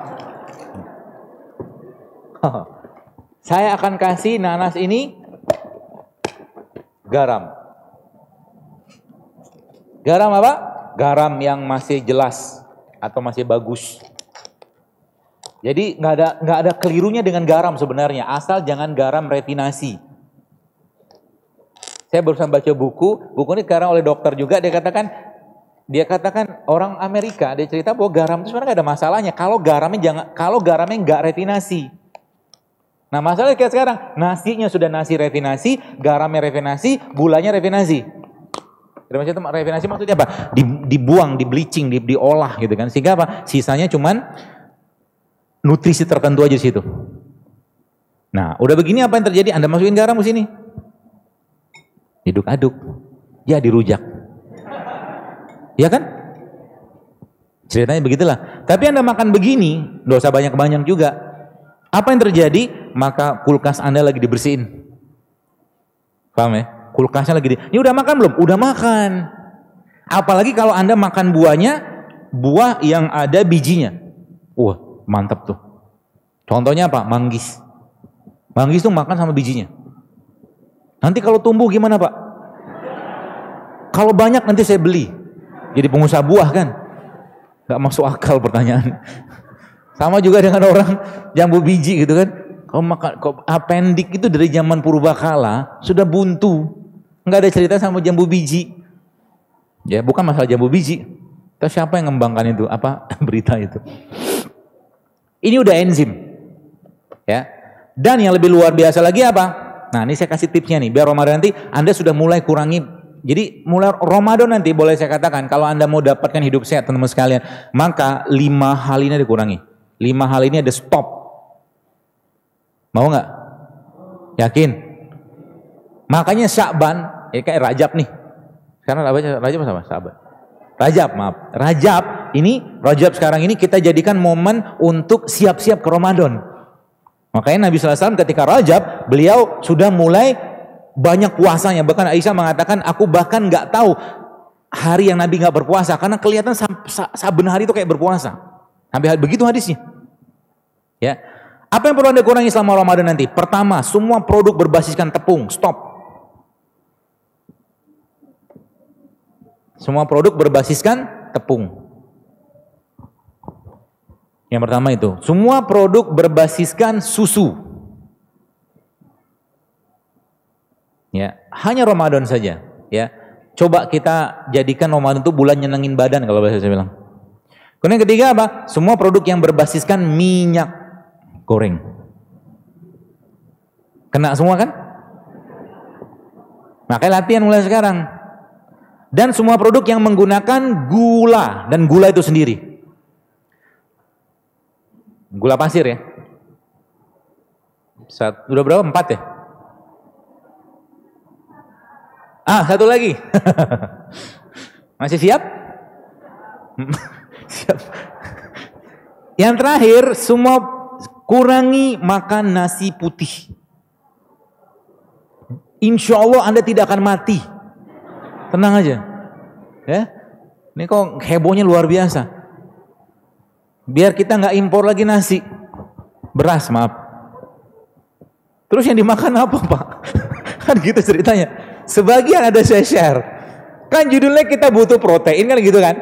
Saya akan kasih nanas ini garam. Garam apa? Garam yang masih jelas atau masih bagus. Jadi nggak ada nggak ada kelirunya dengan garam sebenarnya, asal jangan garam refinasi. Saya barusan baca buku, buku ini sekarang oleh dokter juga dia katakan dia katakan orang Amerika dia cerita bahwa garam itu sebenarnya gak ada masalahnya kalau garamnya jangan kalau garamnya nggak refinasi. Nah masalahnya kayak sekarang nasinya sudah nasi refinasi, garamnya refinasi, gulanya refinasi. Refinasi refinasi maksudnya apa? Dibuang, di bleaching, di, diolah gitu kan. Sehingga apa? Sisanya cuman nutrisi tertentu aja di situ. Nah, udah begini apa yang terjadi? Anda masukin garam ke sini. Diduk-aduk. Ya dirujak. Ya kan? Ceritanya begitulah. Tapi Anda makan begini, dosa banyak-banyak juga. Apa yang terjadi? Maka kulkas Anda lagi dibersihin. Paham ya? Kulkasnya lagi di... Ini udah makan belum? Udah makan. Apalagi kalau Anda makan buahnya, buah yang ada bijinya. Wah, Mantap tuh. Contohnya apa? Manggis. Manggis tuh makan sama bijinya. Nanti kalau tumbuh gimana Pak? Kalau banyak nanti saya beli. Jadi pengusaha buah kan? Gak masuk akal pertanyaan. Sama juga dengan orang jambu biji gitu kan. Kalau makan kok apendik itu dari zaman purbakala sudah buntu. Nggak ada cerita sama jambu biji. Ya bukan masalah jambu biji. Tapi siapa yang ngembangkan itu? Apa berita itu? Ini udah enzim. Ya. Dan yang lebih luar biasa lagi apa? Nah, ini saya kasih tipsnya nih, biar Ramadan nanti Anda sudah mulai kurangi jadi mulai Ramadan nanti boleh saya katakan kalau Anda mau dapatkan hidup sehat teman-teman sekalian, maka lima hal ini dikurangi. Lima hal ini ada stop. Mau nggak? Yakin? Makanya Syakban, ya kayak Rajab nih. Sekarang Rajab sama Syakban. Rajab, maaf. Rajab ini, Rajab sekarang ini kita jadikan momen untuk siap-siap ke Ramadan. Makanya Nabi SAW ketika Rajab, beliau sudah mulai banyak puasanya. Bahkan Aisyah mengatakan, aku bahkan nggak tahu hari yang Nabi nggak berpuasa. Karena kelihatan saben hari itu kayak berpuasa. Sampai begitu hadisnya. Ya, apa yang perlu anda kurangi selama Ramadan nanti? Pertama, semua produk berbasiskan tepung, stop. Semua produk berbasiskan tepung. Yang pertama itu, semua produk berbasiskan susu. Ya, hanya Ramadan saja, ya. Coba kita jadikan Ramadan itu bulan nyenengin badan kalau bahasa saya bilang. Kemudian ketiga apa? Semua produk yang berbasiskan minyak goreng. Kena semua kan? Makanya latihan mulai sekarang dan semua produk yang menggunakan gula dan gula itu sendiri. Gula pasir ya. Satu, udah berapa? Empat ya? Ah, satu lagi. Masih siap? siap. Yang terakhir, semua kurangi makan nasi putih. Insya Allah Anda tidak akan mati. Tenang aja. Ya. Ini kok hebohnya luar biasa. Biar kita nggak impor lagi nasi. Beras, maaf. Terus yang dimakan apa, Pak? kan gitu ceritanya. Sebagian ada saya share. Kan judulnya kita butuh protein kan gitu kan?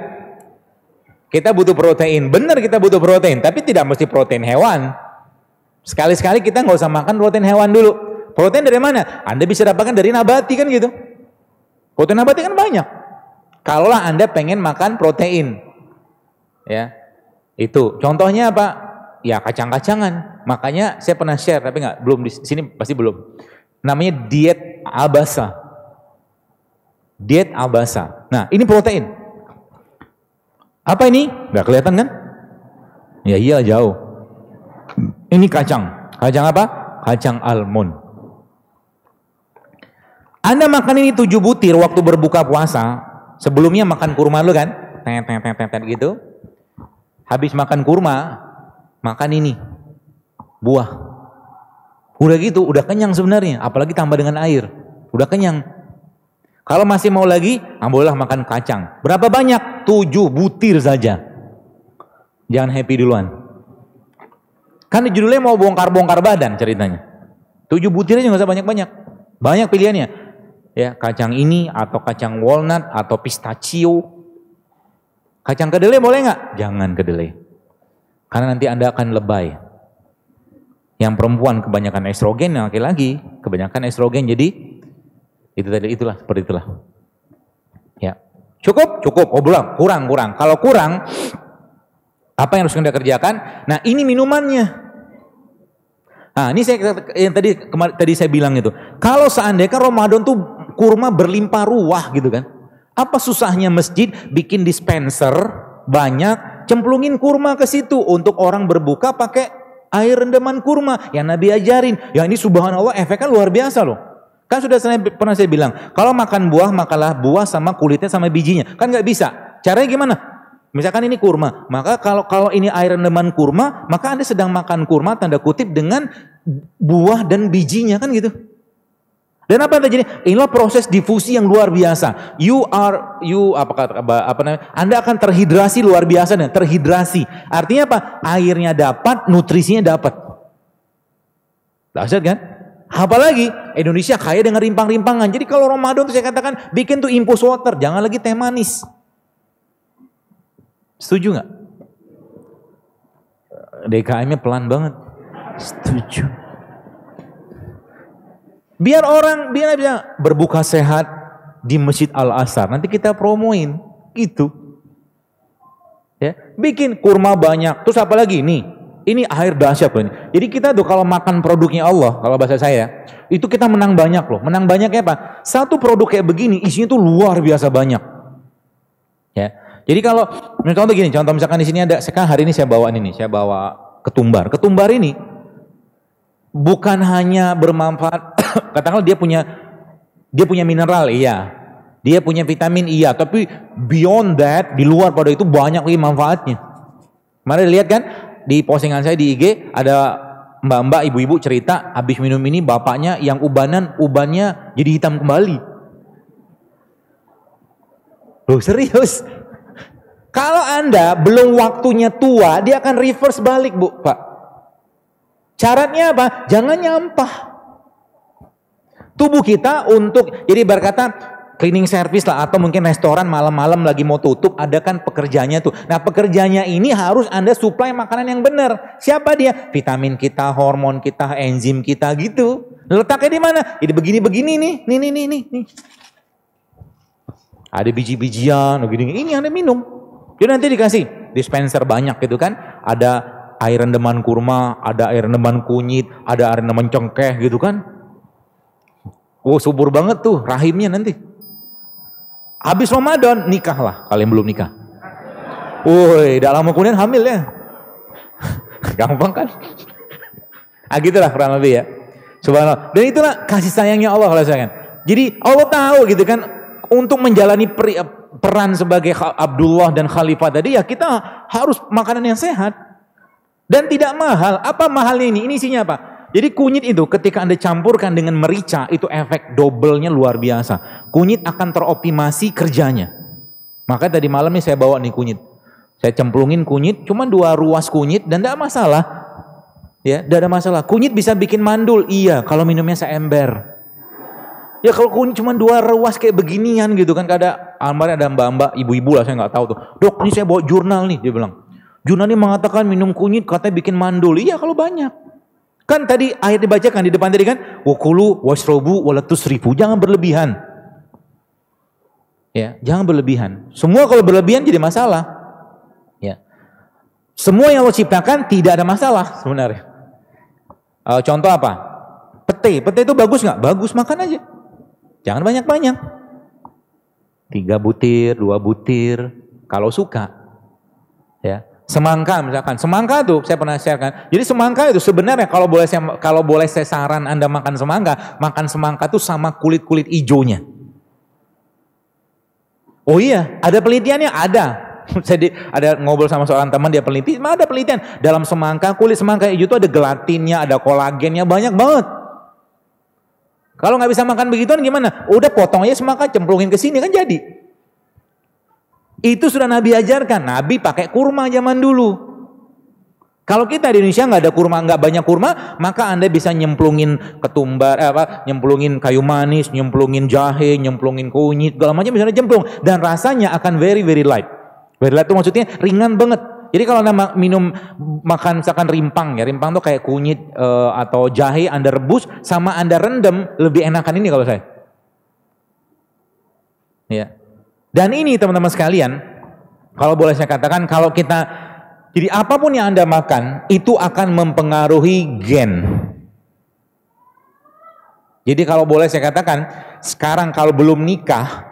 Kita butuh protein. Benar kita butuh protein, tapi tidak mesti protein hewan. Sekali-sekali kita nggak usah makan protein hewan dulu. Protein dari mana? Anda bisa dapatkan dari nabati kan gitu. Protein nabati kan banyak. Kalaulah Anda pengen makan protein. Ya. Itu. Contohnya apa? Ya kacang-kacangan. Makanya saya pernah share tapi nggak belum di sini pasti belum. Namanya diet abasa. Diet abasa. Nah, ini protein. Apa ini? Nggak kelihatan kan? Ya iya jauh. Ini kacang. Kacang apa? Kacang almond. Anda makan ini tujuh butir waktu berbuka puasa, Sebelumnya makan kurma lu kan? Tet, gitu. Habis makan kurma, makan ini. Buah. Udah gitu, udah kenyang sebenarnya. Apalagi tambah dengan air. Udah kenyang. Kalau masih mau lagi, nah bolehlah makan kacang. Berapa banyak? Tujuh butir saja. Jangan happy duluan. Kan judulnya mau bongkar-bongkar badan ceritanya. Tujuh butir aja nggak usah banyak-banyak. Banyak pilihannya. Ya, kacang ini atau kacang walnut atau pistachio. Kacang kedelai boleh nggak? Jangan kedelai. Karena nanti Anda akan lebay. Yang perempuan kebanyakan estrogen, yang laki-laki kebanyakan estrogen. Jadi itu tadi itulah seperti itulah. Ya. Cukup? Cukup. Oh belum, kurang, kurang. Kalau kurang, apa yang harus Anda kerjakan? Nah, ini minumannya. Nah, ini saya yang tadi tadi saya bilang itu. Kalau seandainya Ramadan tuh kurma berlimpah ruah gitu kan. Apa susahnya masjid bikin dispenser banyak, cemplungin kurma ke situ untuk orang berbuka pakai air rendaman kurma yang Nabi ajarin. Ya ini subhanallah efeknya luar biasa loh. Kan sudah saya, pernah saya bilang, kalau makan buah makalah buah sama kulitnya sama bijinya. Kan nggak bisa. Caranya gimana? Misalkan ini kurma, maka kalau kalau ini air rendaman kurma, maka Anda sedang makan kurma tanda kutip dengan buah dan bijinya kan gitu. Dan apa yang terjadi? Inilah proses difusi yang luar biasa. You are you apa kata apa namanya? Anda akan terhidrasi luar biasa nih, terhidrasi. Artinya apa? Airnya dapat, nutrisinya dapat. Dahsyat kan? Apalagi Indonesia kaya dengan rimpang-rimpangan. Jadi kalau Ramadan tuh saya katakan bikin tuh impus water, jangan lagi teh manis. Setuju nggak? DKM-nya pelan banget. Setuju. Biar orang biar bisa berbuka sehat di Masjid Al Asar. Nanti kita promoin itu. Ya, bikin kurma banyak. Terus apa lagi nih? Ini air dahsyat loh ini. Jadi kita tuh kalau makan produknya Allah, kalau bahasa saya, itu kita menang banyak loh. Menang banyaknya apa? Satu produk kayak begini isinya tuh luar biasa banyak. Ya. Jadi kalau contoh begini, contoh misalkan di sini ada sekarang hari ini saya bawa ini, saya bawa ketumbar. Ketumbar ini bukan hanya bermanfaat, katakanlah dia punya dia punya mineral, iya. Dia punya vitamin, iya. Tapi beyond that, di luar pada itu banyak lagi manfaatnya. Mari lihat kan di postingan saya di IG ada mbak-mbak, ibu-ibu cerita habis minum ini bapaknya yang ubanan, ubannya jadi hitam kembali. Loh serius? Kalau Anda belum waktunya tua, dia akan reverse balik, Bu, Pak. Syaratnya apa? Jangan nyampah. Tubuh kita untuk, jadi berkata cleaning service lah atau mungkin restoran malam-malam lagi mau tutup, ada kan pekerjanya tuh. Nah pekerjanya ini harus Anda supply makanan yang benar. Siapa dia? Vitamin kita, hormon kita, enzim kita gitu. Letaknya di mana? Jadi begini-begini nih, nih, nih, nih, nih. Ada biji-bijian, begini. Ini Anda minum. Jadi nanti dikasih dispenser banyak gitu kan. Ada air rendaman kurma, ada air rendaman kunyit, ada air rendaman cengkeh gitu kan. Oh subur banget tuh rahimnya nanti. Habis Ramadan nikahlah kalian belum nikah. Woi, dalam lama kemudian hamil ya. Gampang kan? ah gitulah kurang lebih ya. Subhanallah. Dan itulah kasih sayangnya Allah kalau saya. Jadi Allah tahu gitu kan untuk menjalani peri, peran sebagai Abdullah dan Khalifah tadi ya kita harus makanan yang sehat dan tidak mahal. Apa mahalnya ini? Ini isinya apa? Jadi kunyit itu ketika Anda campurkan dengan merica itu efek double-nya luar biasa. Kunyit akan teroptimasi kerjanya. Maka tadi malam ini saya bawa nih kunyit. Saya cemplungin kunyit, cuma dua ruas kunyit dan tidak masalah. Ya, tidak ada masalah. Kunyit bisa bikin mandul, iya. Kalau minumnya seember. Ya kalau kunyit cuma dua ruas kayak beginian gitu kan, ada almarhum ada mbak-mbak, ibu-ibu lah saya nggak tahu tuh. Dok, ini saya bawa jurnal nih, dia bilang. Jurnal ini mengatakan minum kunyit katanya bikin mandul. Iya kalau banyak. Kan tadi ayat dibacakan di depan tadi kan, wakulu wasrobu walatus ribu. Jangan berlebihan. Ya, jangan berlebihan. Semua kalau berlebihan jadi masalah. Ya. Semua yang Allah ciptakan tidak ada masalah sebenarnya. Uh, contoh apa? Pete. Pete itu bagus nggak? Bagus, makan aja. Jangan banyak-banyak. Tiga butir, dua butir, kalau suka. Ya, semangka misalkan, semangka tuh saya pernah share kan. Jadi semangka itu sebenarnya kalau boleh saya kalau boleh saya saran Anda makan semangka, makan semangka tuh sama kulit-kulit ijonya. Oh iya, ada penelitiannya? Ada. Saya ada ngobrol sama seorang teman dia peneliti, ada penelitian dalam semangka kulit semangka hijau itu ada gelatinnya, ada kolagennya banyak banget. Kalau nggak bisa makan begituan gimana? Udah potong aja semangka, cemplungin ke sini kan jadi. Itu sudah Nabi ajarkan. Nabi pakai kurma zaman dulu. Kalau kita di Indonesia nggak ada kurma, nggak banyak kurma, maka anda bisa nyemplungin ketumbar, eh, apa, nyemplungin kayu manis, nyemplungin jahe, nyemplungin kunyit, segala macam bisa nyemplung dan rasanya akan very very light. Very light itu maksudnya ringan banget. Jadi kalau anda minum makan misalkan rimpang ya, rimpang tuh kayak kunyit uh, atau jahe anda rebus sama anda rendam lebih enakan ini kalau saya. Ya. Dan ini teman-teman sekalian, kalau boleh saya katakan kalau kita jadi apa pun yang Anda makan itu akan mempengaruhi gen. Jadi kalau boleh saya katakan, sekarang kalau belum nikah,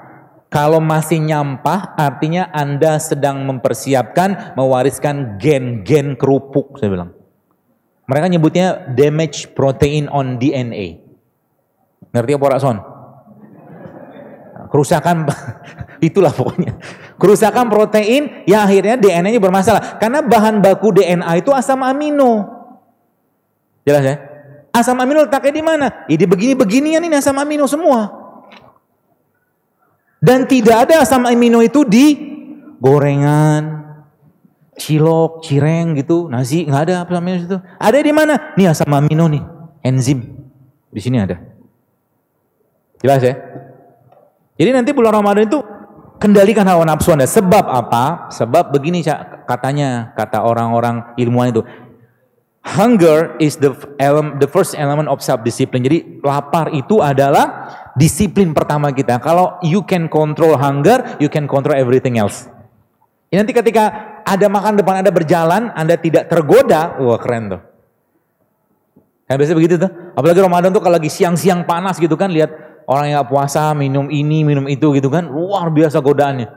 kalau masih nyampah artinya Anda sedang mempersiapkan mewariskan gen-gen kerupuk saya bilang. Mereka nyebutnya damage protein on DNA. Ngerti apa Rakson? Kerusakan itulah pokoknya. Kerusakan protein yang akhirnya DNA-nya bermasalah. Karena bahan baku DNA itu asam amino. Jelas ya? Asam amino letaknya di mana? Di begini-beginian ini asam amino semua. Dan tidak ada asam amino itu di gorengan, cilok, cireng gitu, nasi, nggak ada asam amino itu. Ada di mana? Nih asam amino nih, enzim. Di sini ada. Jelas ya? Jadi nanti bulan Ramadan itu kendalikan hawa nafsu Anda. Sebab apa? Sebab begini katanya, kata orang-orang ilmuwan itu. Hunger is the element, the first element of self discipline. Jadi lapar itu adalah disiplin pertama kita. Kalau you can control hunger, you can control everything else. Ya, nanti ketika ada makan depan Anda berjalan, Anda tidak tergoda, wah keren tuh. Kan biasa begitu tuh. Apalagi Ramadan tuh kalau lagi siang-siang panas gitu kan, lihat orang yang puasa minum ini minum itu gitu kan luar biasa godaannya.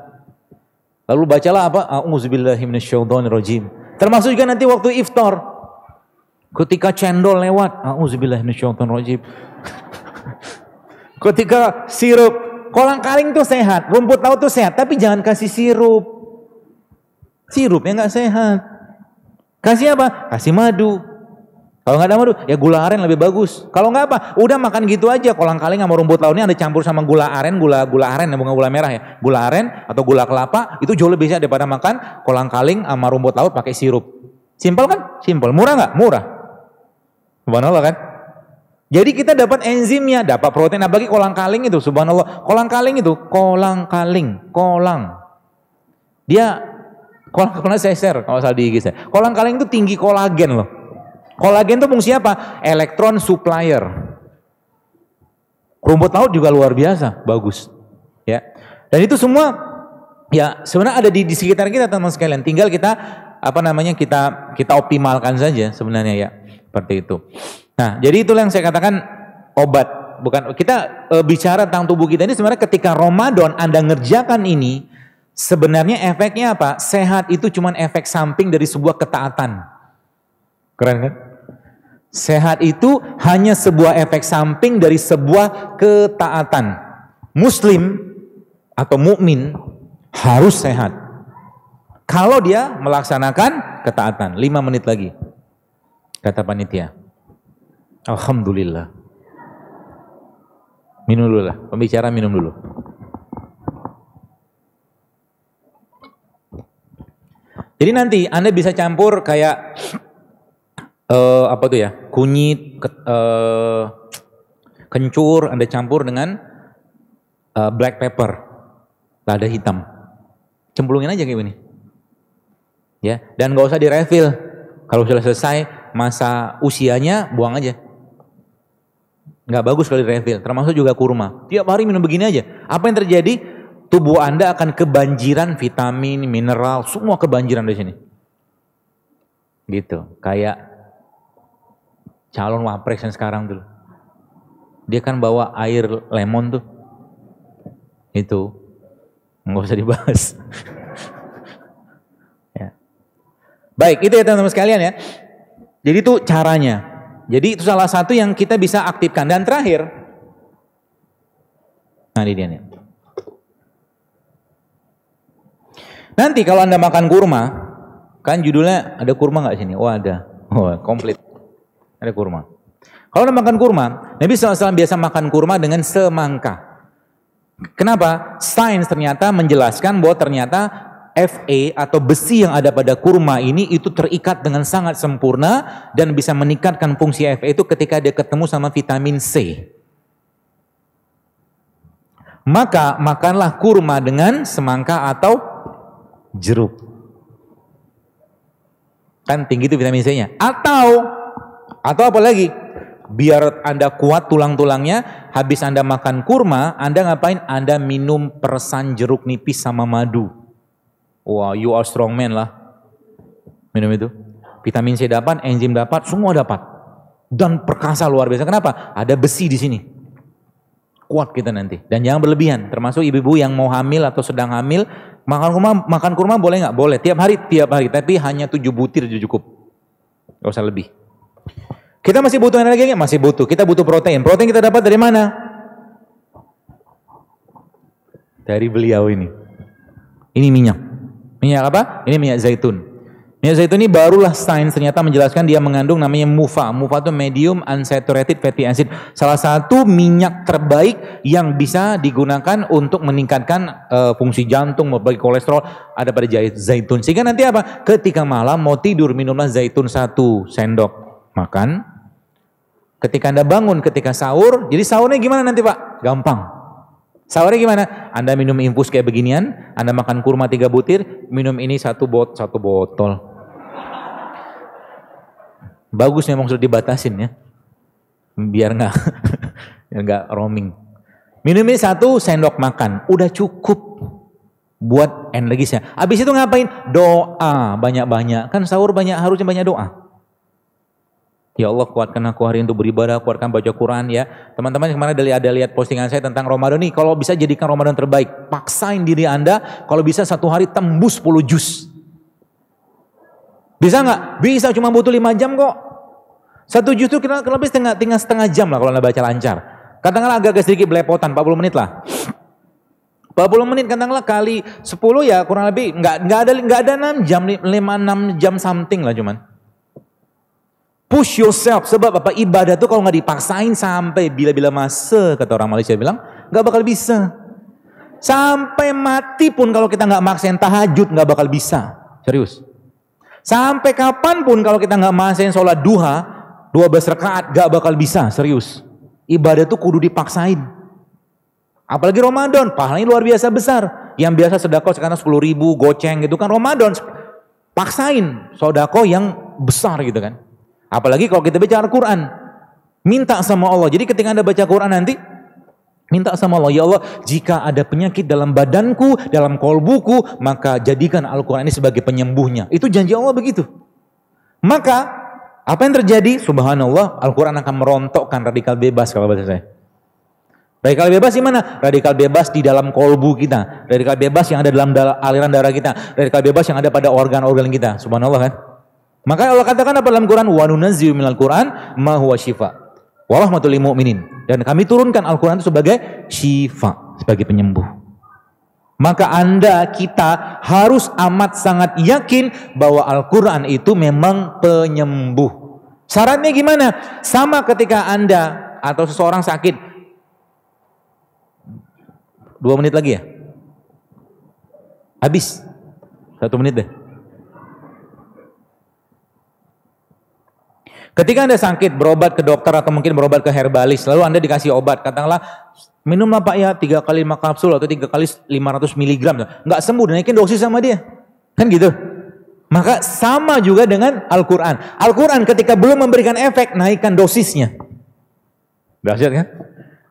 Lalu bacalah apa? Auzubillahiminasyaitonirrajim termasuk juga nanti waktu iftar. Ketika cendol lewat auzubillahiminasyaitonirrajim ketika sirup kolang kaling tuh sehat rumput laut tuh sehat tapi jangan kasih sirup. Sirup yang nggak sehat. Kasih apa? Kasih madu kalau nggak ada madu, ya gula aren lebih bagus. Kalau nggak apa, udah makan gitu aja. Kolang kaling sama rumput lautnya ada campur sama gula aren, gula gula aren, bukan gula merah ya. Gula aren atau gula kelapa itu jauh lebih sehat daripada makan kolang kaling sama rumput laut pakai sirup. Simpel kan? Simpel. Murah nggak? Murah. Subhanallah kan? Jadi kita dapat enzimnya, dapat protein. Apalagi kolang kaling itu, subhanallah. Kolang kaling itu, kolang kaling, kolang. Dia, kolang kaling saya share kalau salah di IG saya. Kolang kaling itu tinggi kolagen loh. Kolagen itu fungsi apa? Elektron supplier. Rumput laut juga luar biasa, bagus. Ya. Dan itu semua ya sebenarnya ada di, di sekitar kita teman sekalian. Tinggal kita apa namanya kita kita optimalkan saja sebenarnya ya. Seperti itu. Nah, jadi itulah yang saya katakan obat bukan kita e, bicara tentang tubuh kita ini sebenarnya ketika Ramadan Anda ngerjakan ini sebenarnya efeknya apa? Sehat itu cuma efek samping dari sebuah ketaatan. Keren kan? Sehat itu hanya sebuah efek samping dari sebuah ketaatan. Muslim atau mukmin harus sehat. Kalau dia melaksanakan ketaatan, lima menit lagi. Kata panitia. Alhamdulillah. Minum dulu lah, pembicara minum dulu. Jadi nanti Anda bisa campur kayak uh, apa tuh ya? Kunyit ke, uh, kencur anda campur dengan uh, black pepper. Lada hitam. Cemplungin aja kayak gini. Ya dan gak usah direfill kalau sudah selesai masa usianya buang aja. Nggak bagus kalau direfill termasuk juga kurma. Tiap hari minum begini aja. Apa yang terjadi? Tubuh anda akan kebanjiran vitamin mineral semua kebanjiran di sini. Gitu. Kayak calon wapres yang sekarang dulu. Dia kan bawa air lemon tuh. Itu. Nggak usah dibahas. ya. Baik, itu ya teman-teman sekalian ya. Jadi itu caranya. Jadi itu salah satu yang kita bisa aktifkan. Dan terakhir, nah ini dia nih. Nanti kalau Anda makan kurma, kan judulnya ada kurma nggak sini? Oh ada. Oh komplit. Ada kurma. Kalau Anda makan kurma, Nabi SAW biasa makan kurma dengan semangka. Kenapa? Sains ternyata menjelaskan bahwa ternyata Fa atau besi yang ada pada kurma ini itu terikat dengan sangat sempurna dan bisa meningkatkan fungsi Fa itu ketika dia ketemu sama vitamin C. Maka makanlah kurma dengan semangka atau jeruk. Kan tinggi itu vitamin C-nya. Atau atau apa lagi? Biar Anda kuat tulang-tulangnya, habis Anda makan kurma, Anda ngapain? Anda minum persan jeruk nipis sama madu. Wah, you are strong man lah. Minum itu. Vitamin C dapat, enzim dapat, semua dapat. Dan perkasa luar biasa. Kenapa? Ada besi di sini. Kuat kita nanti. Dan jangan berlebihan. Termasuk ibu-ibu yang mau hamil atau sedang hamil. Makan kurma, makan kurma boleh nggak? Boleh. Tiap hari, tiap hari. Tapi hanya tujuh butir cukup. Gak usah lebih. Kita masih butuh energi nggak? Masih butuh. Kita butuh protein. Protein kita dapat dari mana? Dari beliau ini. Ini minyak. Minyak apa? Ini minyak zaitun. Minyak zaitun ini barulah sains ternyata menjelaskan dia mengandung namanya MUFA. MUFA itu medium unsaturated fatty acid. Salah satu minyak terbaik yang bisa digunakan untuk meningkatkan uh, fungsi jantung, bagi kolesterol ada pada zaitun. Sehingga nanti apa? Ketika malam mau tidur minumlah zaitun satu sendok makan. Ketika Anda bangun ketika sahur, jadi sahurnya gimana nanti Pak? Gampang. Sahurnya gimana? Anda minum infus kayak beginian, Anda makan kurma tiga butir, minum ini satu bot satu botol. Bagus memang sudah dibatasin ya, biar nggak nggak roaming. Minum ini satu sendok makan, udah cukup buat energisnya. Habis itu ngapain? Doa banyak-banyak. Kan sahur banyak harusnya banyak doa. Ya Allah kuatkan aku hari untuk beribadah, kuatkan baca Quran ya. Teman-teman kemarin ada, ada lihat postingan saya tentang Ramadan nih. Kalau bisa jadikan Ramadan terbaik. Paksain diri Anda kalau bisa satu hari tembus 10 juz. Bisa nggak? Bisa cuma butuh 5 jam kok. Satu juz itu kira lebih setengah, tinggal setengah jam lah kalau Anda baca lancar. Katakanlah agak-agak sedikit belepotan, 40 menit lah. 40 menit katakanlah kali 10 ya kurang lebih nggak nggak ada nggak ada 6 jam 5 6 jam something lah cuman. Push yourself. Sebab apa? Ibadah itu kalau nggak dipaksain sampai bila-bila masa, kata orang Malaysia bilang, nggak bakal bisa. Sampai mati pun kalau kita nggak maksain tahajud, nggak bakal bisa. Serius. Sampai kapan pun kalau kita nggak maksain sholat duha, 12 rakaat, nggak bakal bisa. Serius. Ibadah itu kudu dipaksain. Apalagi Ramadan, pahalanya luar biasa besar. Yang biasa sedekah sekarang 10 ribu, goceng gitu kan. Ramadan, paksain sodako yang besar gitu kan. Apalagi kalau kita baca Al-Quran. Minta sama Allah. Jadi ketika Anda baca Quran nanti, minta sama Allah, ya Allah, jika ada penyakit dalam badanku, dalam kolbuku, maka jadikan Al-Quran ini sebagai penyembuhnya. Itu janji Allah begitu. Maka, apa yang terjadi? Subhanallah, Al-Quran akan merontokkan radikal bebas kalau bahasa saya. Radikal bebas di mana? Radikal bebas di dalam kolbu kita. Radikal bebas yang ada dalam aliran darah kita. Radikal bebas yang ada pada organ-organ kita. Subhanallah kan? Maka Allah katakan apa dalam Quran? Wa nunazzilu minal Quran ma huwa syifa wa rahmatul lil mu'minin. Dan kami turunkan Al-Quran itu sebagai syifa, sebagai penyembuh. Maka Anda, kita harus amat sangat yakin bahwa Al-Quran itu memang penyembuh. Syaratnya gimana? Sama ketika Anda atau seseorang sakit. Dua menit lagi ya? Habis. Satu menit deh. Ketika Anda sakit, berobat ke dokter atau mungkin berobat ke herbalis, lalu Anda dikasih obat, katakanlah minumlah Pak ya tiga kali lima kapsul atau tiga kali 500 miligram, nggak sembuh, naikin dosis sama dia, kan gitu. Maka sama juga dengan Al-Quran. Al-Quran ketika belum memberikan efek, naikkan dosisnya. Dahsyat kan?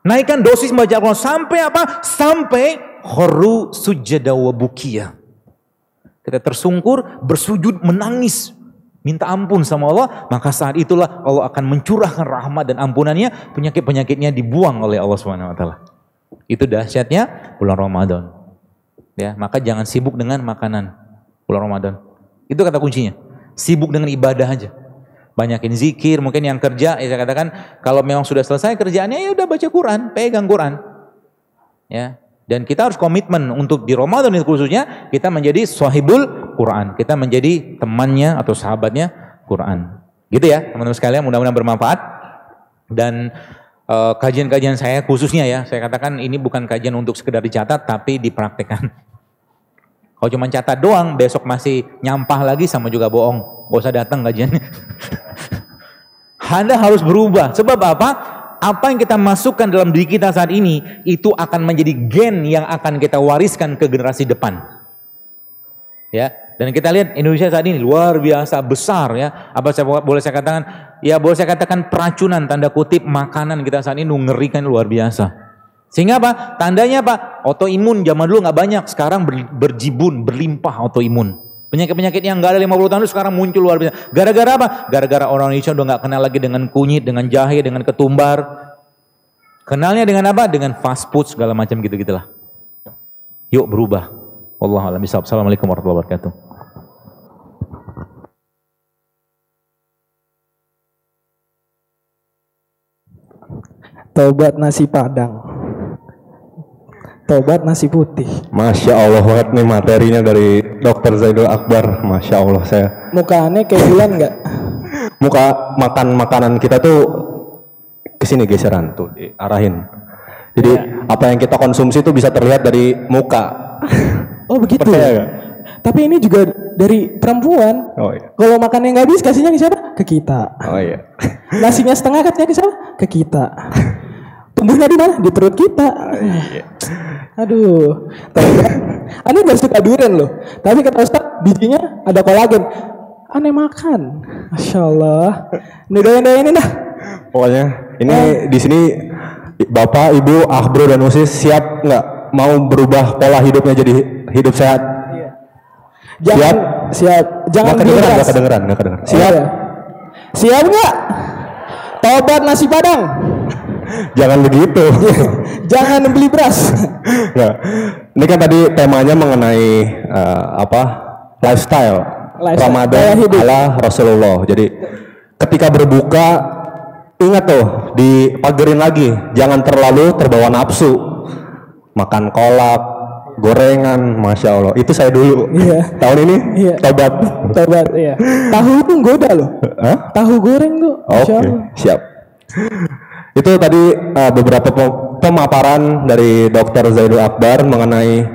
Naikkan dosis baca Al-Quran sampai apa? Sampai khoru sujada wa Kita tersungkur, bersujud, menangis, minta ampun sama Allah, maka saat itulah Allah akan mencurahkan rahmat dan ampunannya, penyakit-penyakitnya dibuang oleh Allah Subhanahu wa taala. Itu dahsyatnya bulan Ramadan. Ya, maka jangan sibuk dengan makanan bulan Ramadan. Itu kata kuncinya. Sibuk dengan ibadah aja. Banyakin zikir, mungkin yang kerja, ya saya katakan kalau memang sudah selesai kerjaannya ya udah baca Quran, pegang Quran. Ya. Dan kita harus komitmen untuk di Ramadan itu khususnya kita menjadi sahibul Quran. Kita menjadi temannya atau sahabatnya Quran. Gitu ya teman-teman sekalian mudah-mudahan bermanfaat. Dan eh, kajian-kajian uh, saya khususnya ya, saya katakan ini bukan kajian untuk sekedar dicatat tapi dipraktekkan. Kalau cuma catat doang, besok masih nyampah lagi sama juga bohong. Gak usah datang kajiannya. Anda harus berubah. Sebab apa? apa yang kita masukkan dalam diri kita saat ini itu akan menjadi gen yang akan kita wariskan ke generasi depan. Ya, dan kita lihat Indonesia saat ini luar biasa besar ya. Apa saya boleh saya katakan? Ya boleh saya katakan peracunan tanda kutip makanan kita saat ini mengerikan luar biasa. Sehingga apa? Tandanya apa? Autoimun zaman dulu nggak banyak, sekarang berjibun, berlimpah autoimun. Penyakit-penyakit yang nggak ada 50 tahun itu sekarang muncul luar biasa. Gara-gara apa? Gara-gara orang Indonesia udah nggak kenal lagi dengan kunyit, dengan jahe, dengan ketumbar. Kenalnya dengan apa? Dengan fast food segala macam gitu-gitulah. Yuk berubah. Allah alam Assalamualaikum warahmatullahi wabarakatuh. Tobat nasi padang. Tobat nasi putih. Masya Allah banget nih materinya dari Dokter Zaidul Akbar. Masya Allah saya. Mukanya kayak bulan nggak? Muka makan makanan kita tuh ke sini geseran tuh diarahin. Jadi ya. apa yang kita konsumsi tuh bisa terlihat dari muka. oh begitu. ya? Tapi ini juga dari perempuan. Oh iya. Kalau makannya nggak habis kasihnya ke siapa? Ke kita. Oh iya. Nasinya setengah katanya ke siapa? Ke kita. Tumbuhnya di mana? Di perut kita. Iya. Aduh. Aneh gak suka durian loh. Tapi kata Ustaz, bijinya ada kolagen. Aneh makan. Masya Allah. Ini doyan ini dah. Pokoknya ini eh. di sini Bapak, Ibu, Ahbro dan Usis siap nggak mau berubah pola hidupnya jadi hidup sehat? Iya. Jangan, siap? Siap. Jangan gak kedengeran, gak kedengeran, gak kedengeran. Siap? Oh, iya. Siap nggak? Tobat nasi padang. Jangan begitu. Jangan beli beras. nah, ini kan tadi temanya mengenai uh, apa? lifestyle, lifestyle. Ramadan ala Rasulullah. Jadi ketika berbuka ingat tuh dipagerin lagi, jangan terlalu terbawa nafsu. Makan kolak, gorengan, masya Allah. Itu saya dulu. Iya. Tahun ini iya. tobat. Tobat, iya. Tahu itu goda loh. Hah? Tahu goreng tuh. Oke, okay, siap. Itu tadi uh, beberapa pemaparan dari Dr. Zaidul Akbar mengenai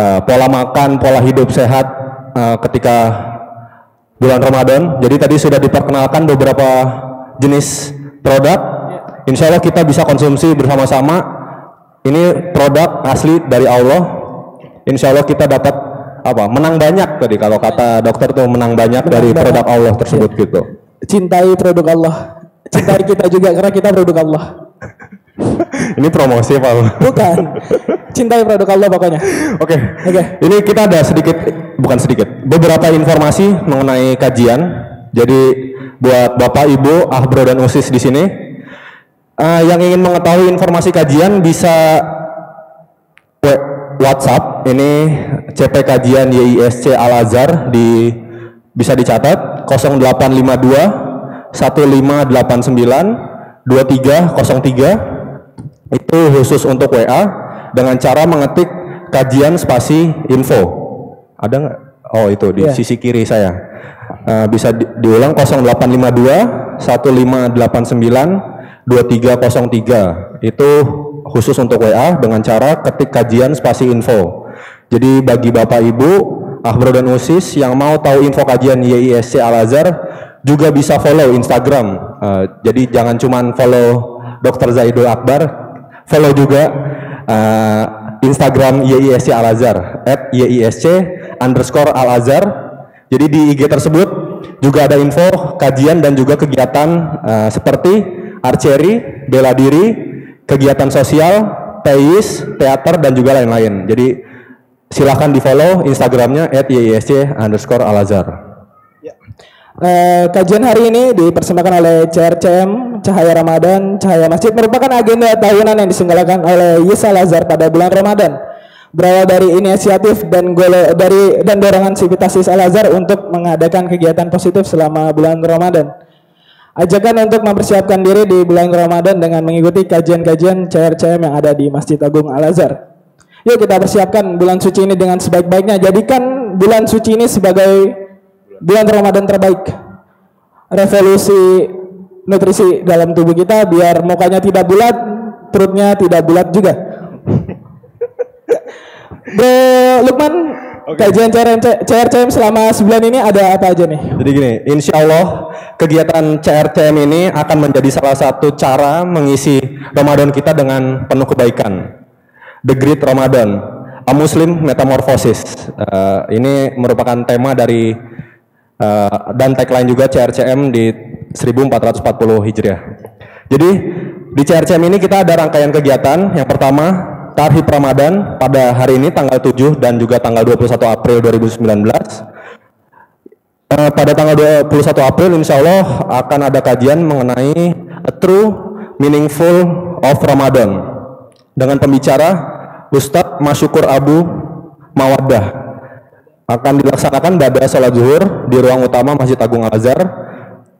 uh, pola makan, pola hidup sehat uh, ketika bulan Ramadan. Jadi tadi sudah diperkenalkan beberapa jenis produk. Insya Allah kita bisa konsumsi bersama-sama. Ini produk asli dari Allah. Insya Allah kita dapat apa? Menang banyak tadi kalau kata dokter tuh menang banyak menang dari banyak. produk Allah tersebut ya. gitu. Cintai produk Allah cintai kita juga karena kita produk Allah. Ini promosi Pak. Bukan. Cintai produk Allah pokoknya. Oke. Okay. Oke. Okay. Ini kita ada sedikit bukan sedikit, beberapa informasi mengenai kajian. Jadi buat Bapak, Ibu, Ahbro dan Usis di sini uh, yang ingin mengetahui informasi kajian bisa WhatsApp ini CP kajian YISC Al Azhar di bisa dicatat 0852 1589 2303 itu khusus untuk WA dengan cara mengetik kajian spasi info. Ada nggak? Oh itu di yeah. sisi kiri saya. Uh, bisa di, diulang 0852 1589 2303 itu khusus untuk WA dengan cara ketik kajian spasi info. Jadi bagi Bapak Ibu, Ahbro dan Usis yang mau tahu info kajian YISC Al Azhar juga bisa follow Instagram. Uh, jadi jangan cuman follow Dr. Zaidul Akbar, follow juga uh, Instagram YISC Al Azhar at YISC underscore Al Azhar. Jadi di IG tersebut juga ada info kajian dan juga kegiatan uh, seperti archery, bela diri, kegiatan sosial, teis, teater dan juga lain-lain. Jadi silahkan di follow Instagramnya at YISC underscore Al Azhar. Uh, kajian hari ini dipersembahkan oleh CRCM Cahaya Ramadan Cahaya Masjid merupakan agenda tahunan yang diselenggarakan oleh Yisa Lazar pada bulan Ramadan. Berawal dari inisiatif dan golo, dari dan dorongan Sivitas Al Azhar untuk mengadakan kegiatan positif selama bulan Ramadan. Ajakan untuk mempersiapkan diri di bulan Ramadan dengan mengikuti kajian-kajian CRCM yang ada di Masjid Agung Al Azhar. Yuk kita persiapkan bulan suci ini dengan sebaik-baiknya. Jadikan bulan suci ini sebagai bulan Ramadan terbaik. Revolusi nutrisi dalam tubuh kita biar mukanya tidak bulat, perutnya tidak bulat juga. Bro Lukman, okay. kajian CRCM selama sebulan ini ada apa aja nih? Jadi gini, insya Allah kegiatan CRCM ini akan menjadi salah satu cara mengisi Ramadan kita dengan penuh kebaikan. The Great Ramadan, A Muslim Metamorphosis. Uh, ini merupakan tema dari uh, dan tagline juga CRCM di 1440 Hijriah. Jadi di CRCM ini kita ada rangkaian kegiatan. Yang pertama, Tarhib Ramadan pada hari ini tanggal 7 dan juga tanggal 21 April 2019. Uh, pada tanggal 21 April insya Allah akan ada kajian mengenai a true meaningful of Ramadan dengan pembicara Ustadz Masyukur Abu Mawadah akan dilaksanakan pada salat zuhur di ruang utama Masjid Agung Al Azhar.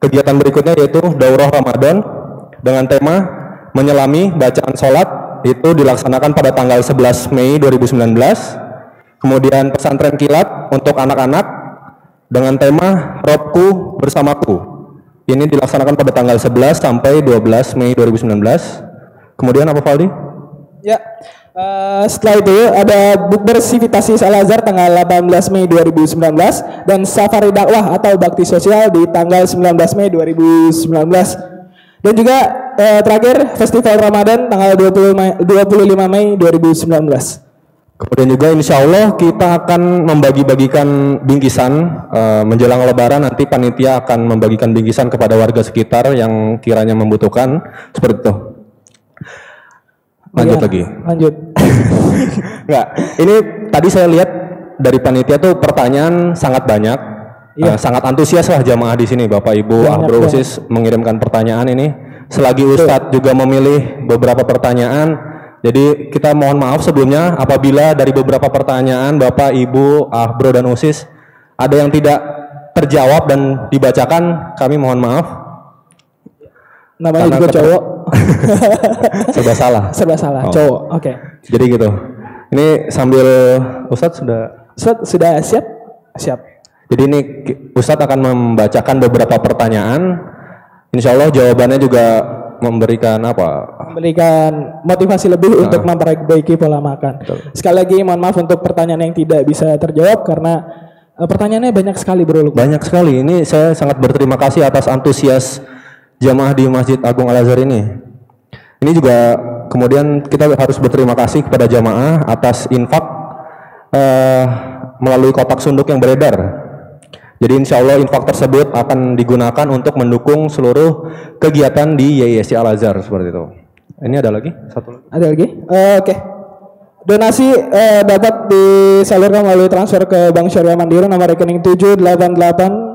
Kegiatan berikutnya yaitu Daurah Ramadan dengan tema menyelami bacaan sholat itu dilaksanakan pada tanggal 11 Mei 2019. Kemudian pesantren kilat untuk anak-anak dengan tema Robku bersamaku. Ini dilaksanakan pada tanggal 11 sampai 12 Mei 2019. Kemudian apa Faldi? Ya, Uh, setelah itu ada bukber Sivitasi Al-Azhar tanggal 18 Mei 2019 dan Safari Dakwah atau Bakti Sosial di tanggal 19 Mei 2019. Dan juga uh, terakhir Festival Ramadan tanggal 20 Mei, 25 Mei 2019. Kemudian juga insya Allah kita akan membagi-bagikan bingkisan uh, menjelang lebaran nanti panitia akan membagikan bingkisan kepada warga sekitar yang kiranya membutuhkan seperti itu. Lanjut ya, lagi. Lanjut. Enggak. Ini tadi saya lihat dari panitia tuh pertanyaan sangat banyak. Iya. Uh, sangat antusias lah jamaah di sini Bapak Ibu Ahbrosis mengirimkan pertanyaan ini. Selagi Ustadz juga memilih beberapa pertanyaan, jadi kita mohon maaf sebelumnya apabila dari beberapa pertanyaan Bapak Ibu Ahbro dan Usis ada yang tidak terjawab dan dibacakan, kami mohon maaf. Namanya juga cowok. Serba salah. Serba salah, oh. cowok. Oke. Okay. Jadi gitu. Ini sambil Ustadz sudah Ustadz sudah siap? Siap. Jadi ini Ustadz akan membacakan beberapa pertanyaan. Insya Allah jawabannya juga memberikan apa? Memberikan motivasi lebih nah. untuk memperbaiki pola makan. Betul. Sekali lagi mohon maaf untuk pertanyaan yang tidak bisa terjawab karena uh, pertanyaannya banyak sekali bro. Banyak sekali. Ini saya sangat berterima kasih atas antusias jamaah di Masjid Agung Al Azhar ini. Ini juga kemudian kita harus berterima kasih kepada jamaah atas infak uh, melalui kotak sunduk yang beredar. Jadi insya Allah infak tersebut akan digunakan untuk mendukung seluruh kegiatan di YISC Al Azhar seperti itu. Ini ada lagi? Satu lagi. Ada lagi? Uh, Oke. Okay. Donasi uh, dapat disalurkan melalui transfer ke Bank Syariah Mandiri nomor rekening 788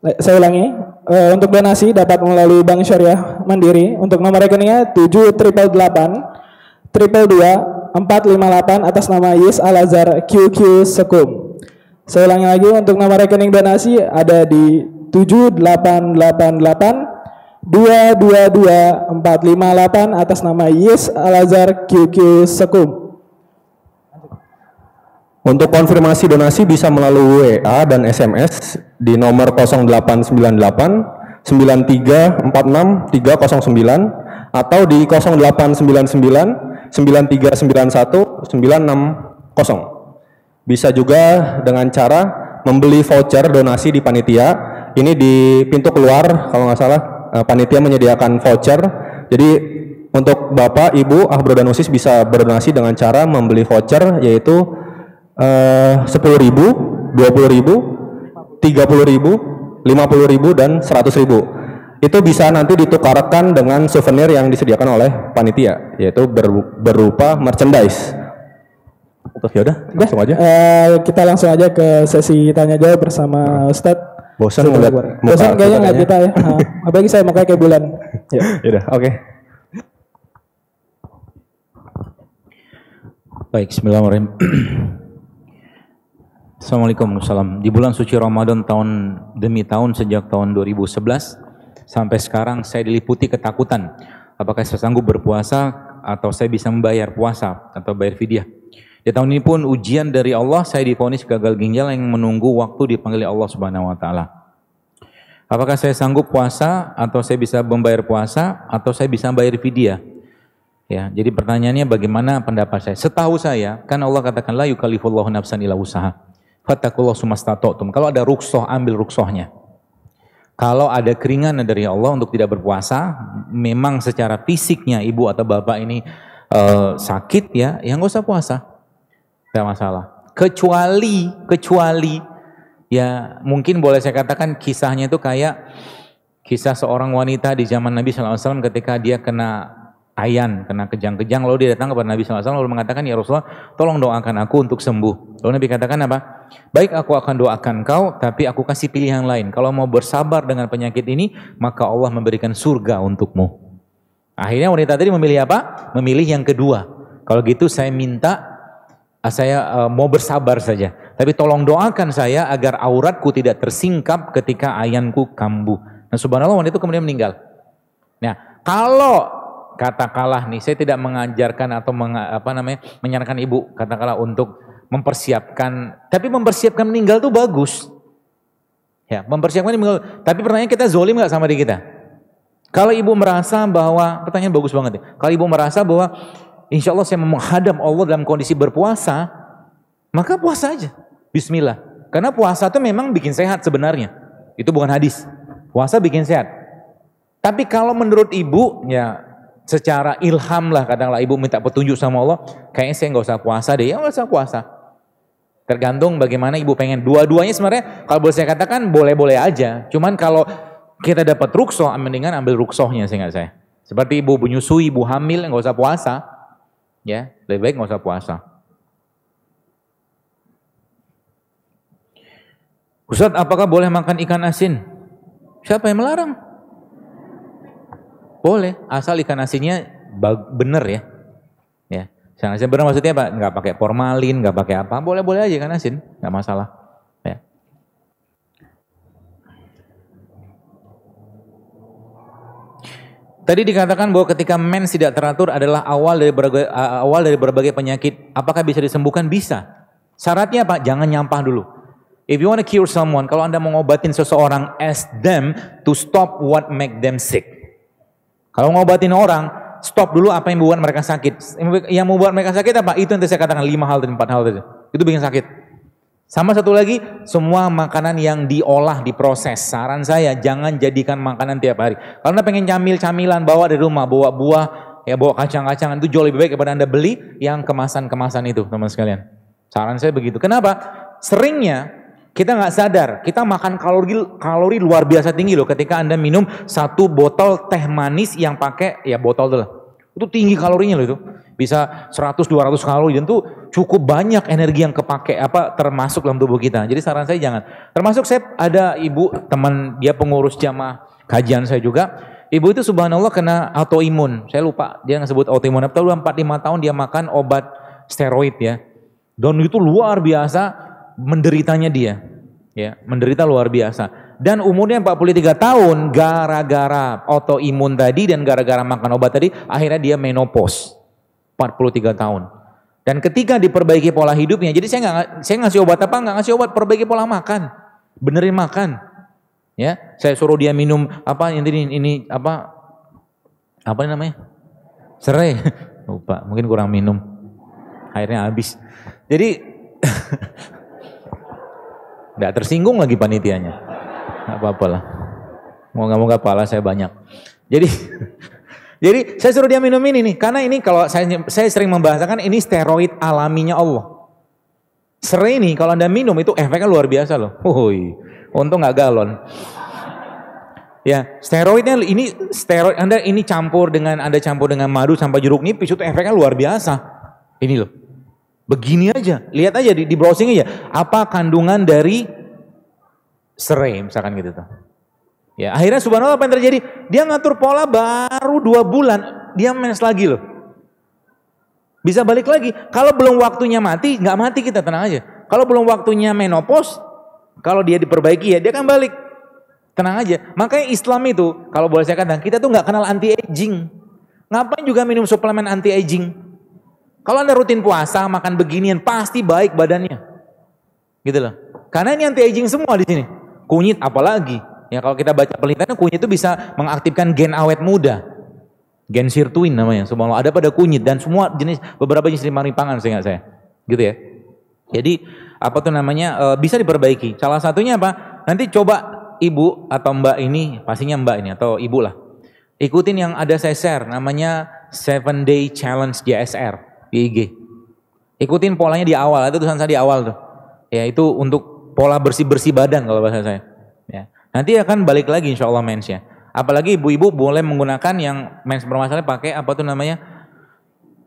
saya ulangi uh, untuk donasi dapat melalui Bank Syariah Mandiri untuk nomor rekeningnya 7 triple 8 triple 2 458 atas nama Yis Al Azhar QQ Sekum. Saya ulangi lagi untuk nomor rekening donasi ada di 7888 222 458 atas nama Yis Al Azhar QQ Sekum. Untuk konfirmasi donasi bisa melalui WA dan SMS di nomor 0898 9346 309 atau di 0899 9391 960. Bisa juga dengan cara membeli voucher donasi di panitia. Ini di pintu keluar kalau nggak salah eh, panitia menyediakan voucher. Jadi untuk Bapak, Ibu, Ahbro dan Usis bisa berdonasi dengan cara membeli voucher yaitu sepuluh ribu, dua puluh ribu, tiga puluh ribu, lima puluh ribu dan seratus ribu. Itu bisa nanti ditukarkan dengan souvenir yang disediakan oleh panitia, yaitu ber, berupa merchandise. Terus ya udah, langsung aja. Uh, kita langsung aja ke sesi tanya jawab bersama nah. Ustadz. Bosan ngeliat muka Bosan kayaknya nggak kita ya. Nah, apalagi saya mau kayak bulan. Ya. Yaudah, oke. Okay. Baik, Bismillahirrahmanirrahim. Assalamualaikum warahmatullahi Di bulan suci Ramadan tahun demi tahun sejak tahun 2011 sampai sekarang saya diliputi ketakutan. Apakah saya sanggup berpuasa atau saya bisa membayar puasa atau bayar fidyah? Di tahun ini pun ujian dari Allah, saya diponis gagal ginjal yang menunggu waktu dipanggil Allah Subhanahu wa taala. Apakah saya sanggup puasa atau saya bisa membayar puasa atau saya bisa bayar fidyah? Ya, jadi pertanyaannya bagaimana pendapat saya? Setahu saya, kan Allah katakan la yukallifullahu nafsan illa usaha. Fattakullahu sumastata'tum. Kalau ada ruksoh, ambil ruksohnya. Kalau ada keringanan dari Allah untuk tidak berpuasa, memang secara fisiknya ibu atau bapak ini uh, sakit ya, ya nggak usah puasa. Tidak masalah. Kecuali, kecuali, ya mungkin boleh saya katakan kisahnya itu kayak kisah seorang wanita di zaman Nabi SAW ketika dia kena ayan, kena kejang-kejang, lalu dia datang kepada Nabi SAW lalu mengatakan, ya Rasulullah, tolong doakan aku untuk sembuh. Lalu Nabi katakan apa? Baik aku akan doakan kau, tapi aku kasih pilihan lain. Kalau mau bersabar dengan penyakit ini, maka Allah memberikan surga untukmu. Akhirnya wanita tadi memilih apa? Memilih yang kedua. Kalau gitu saya minta Ah, saya uh, mau bersabar saja. Tapi tolong doakan saya agar auratku tidak tersingkap ketika ayanku kambuh. Nah subhanallah wanita itu kemudian meninggal. Nah kalau katakanlah nih saya tidak mengajarkan atau meng, apa namanya menyarankan ibu katakanlah untuk mempersiapkan, tapi mempersiapkan meninggal itu bagus. Ya, mempersiapkan meninggal. Tapi pertanyaan kita zolim nggak sama diri kita? Kalau ibu merasa bahwa pertanyaan bagus banget ya. Kalau ibu merasa bahwa insya Allah saya menghadap Allah dalam kondisi berpuasa, maka puasa aja. Bismillah. Karena puasa itu memang bikin sehat sebenarnya. Itu bukan hadis. Puasa bikin sehat. Tapi kalau menurut ibu, ya secara ilham lah kadanglah ibu minta petunjuk sama Allah, kayaknya saya nggak usah puasa deh, ya nggak usah puasa. Tergantung bagaimana ibu pengen. Dua-duanya sebenarnya kalau boleh saya katakan boleh-boleh aja. Cuman kalau kita dapat ruksoh, mendingan ambil ruksohnya sehingga saya. Seperti ibu menyusui, ibu hamil, nggak usah puasa. Ya, lebih baik nggak usah puasa. Ustaz, apakah boleh makan ikan asin? Siapa yang melarang? Boleh, asal ikan asinnya benar ya. Ya, ikan asin benar maksudnya apa? Nggak pakai formalin, nggak pakai apa, boleh-boleh aja ikan asin, nggak masalah. Tadi dikatakan bahwa ketika mens tidak teratur adalah awal dari berbagai, awal dari berbagai penyakit. Apakah bisa disembuhkan? Bisa. Syaratnya apa? Jangan nyampah dulu. If you want to cure someone, kalau anda mau ngobatin seseorang, ask them to stop what make them sick. Kalau ngobatin orang, stop dulu apa yang membuat mereka sakit. Yang membuat mereka sakit apa? Itu yang saya katakan lima hal dan empat hal tadi. Itu bikin sakit. Sama satu lagi, semua makanan yang diolah, diproses. Saran saya, jangan jadikan makanan tiap hari. Kalau Anda pengen camil-camilan, bawa dari rumah, bawa buah, ya bawa kacang-kacangan, itu jauh lebih baik daripada Anda beli yang kemasan-kemasan itu, teman sekalian. Saran saya begitu. Kenapa? Seringnya kita nggak sadar, kita makan kalori kalori luar biasa tinggi loh ketika Anda minum satu botol teh manis yang pakai ya botol tuh Itu tinggi kalorinya loh itu bisa 100 200 kalori dan itu cukup banyak energi yang kepake apa termasuk dalam tubuh kita. Jadi saran saya jangan. Termasuk saya ada ibu teman dia pengurus jamaah kajian saya juga. Ibu itu subhanallah kena autoimun. Saya lupa dia sebut autoimun. Tapi 4 5 tahun dia makan obat steroid ya. Dan itu luar biasa menderitanya dia. Ya, menderita luar biasa. Dan umurnya 43 tahun gara-gara autoimun tadi dan gara-gara makan obat tadi akhirnya dia menopause. 43 tahun. Dan ketika diperbaiki pola hidupnya, jadi saya nggak saya ngasih obat apa nggak ngasih obat, perbaiki pola makan, benerin makan. Ya, saya suruh dia minum apa ini ini apa apa namanya serai, lupa, mungkin kurang minum, airnya habis. Jadi nggak tersinggung lagi panitianya, nggak apa-apa lah. Mau nggak mau nggak pala saya banyak. Jadi Jadi saya suruh dia minum ini nih, karena ini kalau saya saya sering membahasakan ini steroid alaminya Allah. Sering ini kalau anda minum itu efeknya luar biasa loh. Woi, untung nggak galon. Ya, steroidnya ini steroid Anda ini campur dengan Anda campur dengan madu sampai jeruk nipis itu efeknya luar biasa. Ini loh. Begini aja, lihat aja di, di browsing aja apa kandungan dari serai misalkan gitu tuh. Ya, akhirnya subhanallah apa yang terjadi? Dia ngatur pola baru dua bulan, dia mens lagi loh. Bisa balik lagi. Kalau belum waktunya mati, nggak mati kita tenang aja. Kalau belum waktunya menopause, kalau dia diperbaiki ya dia akan balik. Tenang aja. Makanya Islam itu, kalau boleh saya katakan, kita tuh nggak kenal anti aging. Ngapain juga minum suplemen anti aging? Kalau Anda rutin puasa, makan beginian, pasti baik badannya. Gitu loh. Karena ini anti aging semua di sini. Kunyit apalagi. Ya kalau kita baca penelitian kunyit itu bisa mengaktifkan gen awet muda. Gen sirtuin namanya. Semua ada pada kunyit dan semua jenis beberapa jenis rimang-rimpangan seingat saya. Gitu ya. Jadi apa tuh namanya e, bisa diperbaiki. Salah satunya apa? Nanti coba ibu atau mbak ini, pastinya mbak ini atau ibu lah. Ikutin yang ada saya share namanya Seven Day Challenge JSR di IG. Ikutin polanya di awal, itu tulisan saya di awal tuh. Ya itu untuk pola bersih-bersih badan kalau bahasa saya. Ya. Nanti akan balik lagi insya Allah mensnya. Apalagi ibu-ibu boleh menggunakan yang mens bermasalah pakai apa tuh namanya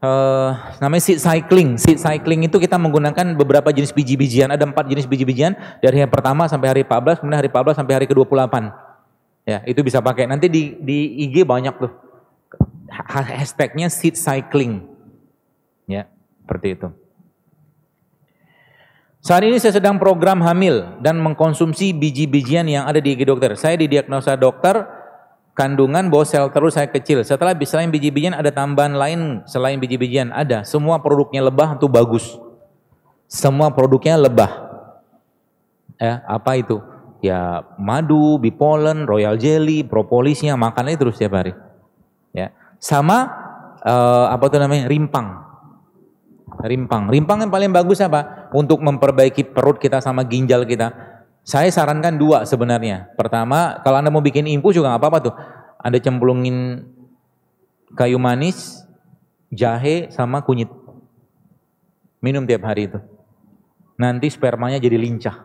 uh, namanya seed cycling. Seed cycling itu kita menggunakan beberapa jenis biji-bijian. Ada empat jenis biji-bijian dari hari pertama sampai hari 14, kemudian hari 14 sampai hari ke-28. Ya, itu bisa pakai. Nanti di di IG banyak tuh. Hashtagnya seed cycling. Seperti itu. Saat ini saya sedang program hamil dan mengkonsumsi biji-bijian yang ada di IG dokter. Saya didiagnosa dokter kandungan bahwa sel terus saya kecil. Setelah selain biji-bijian ada tambahan lain selain biji-bijian ada. Semua produknya lebah itu bagus. Semua produknya lebah. Ya, apa itu? Ya madu, bipolen, royal jelly, propolisnya makannya terus setiap hari. Ya, sama uh, apa tuh namanya rimpang. Rimpang, rimpang yang paling bagus apa? Untuk memperbaiki perut kita sama ginjal kita saya sarankan dua sebenarnya. Pertama, kalau Anda mau bikin infus juga apa-apa tuh. Anda cemplungin kayu manis, jahe, sama kunyit. Minum tiap hari itu. Nanti spermanya jadi lincah.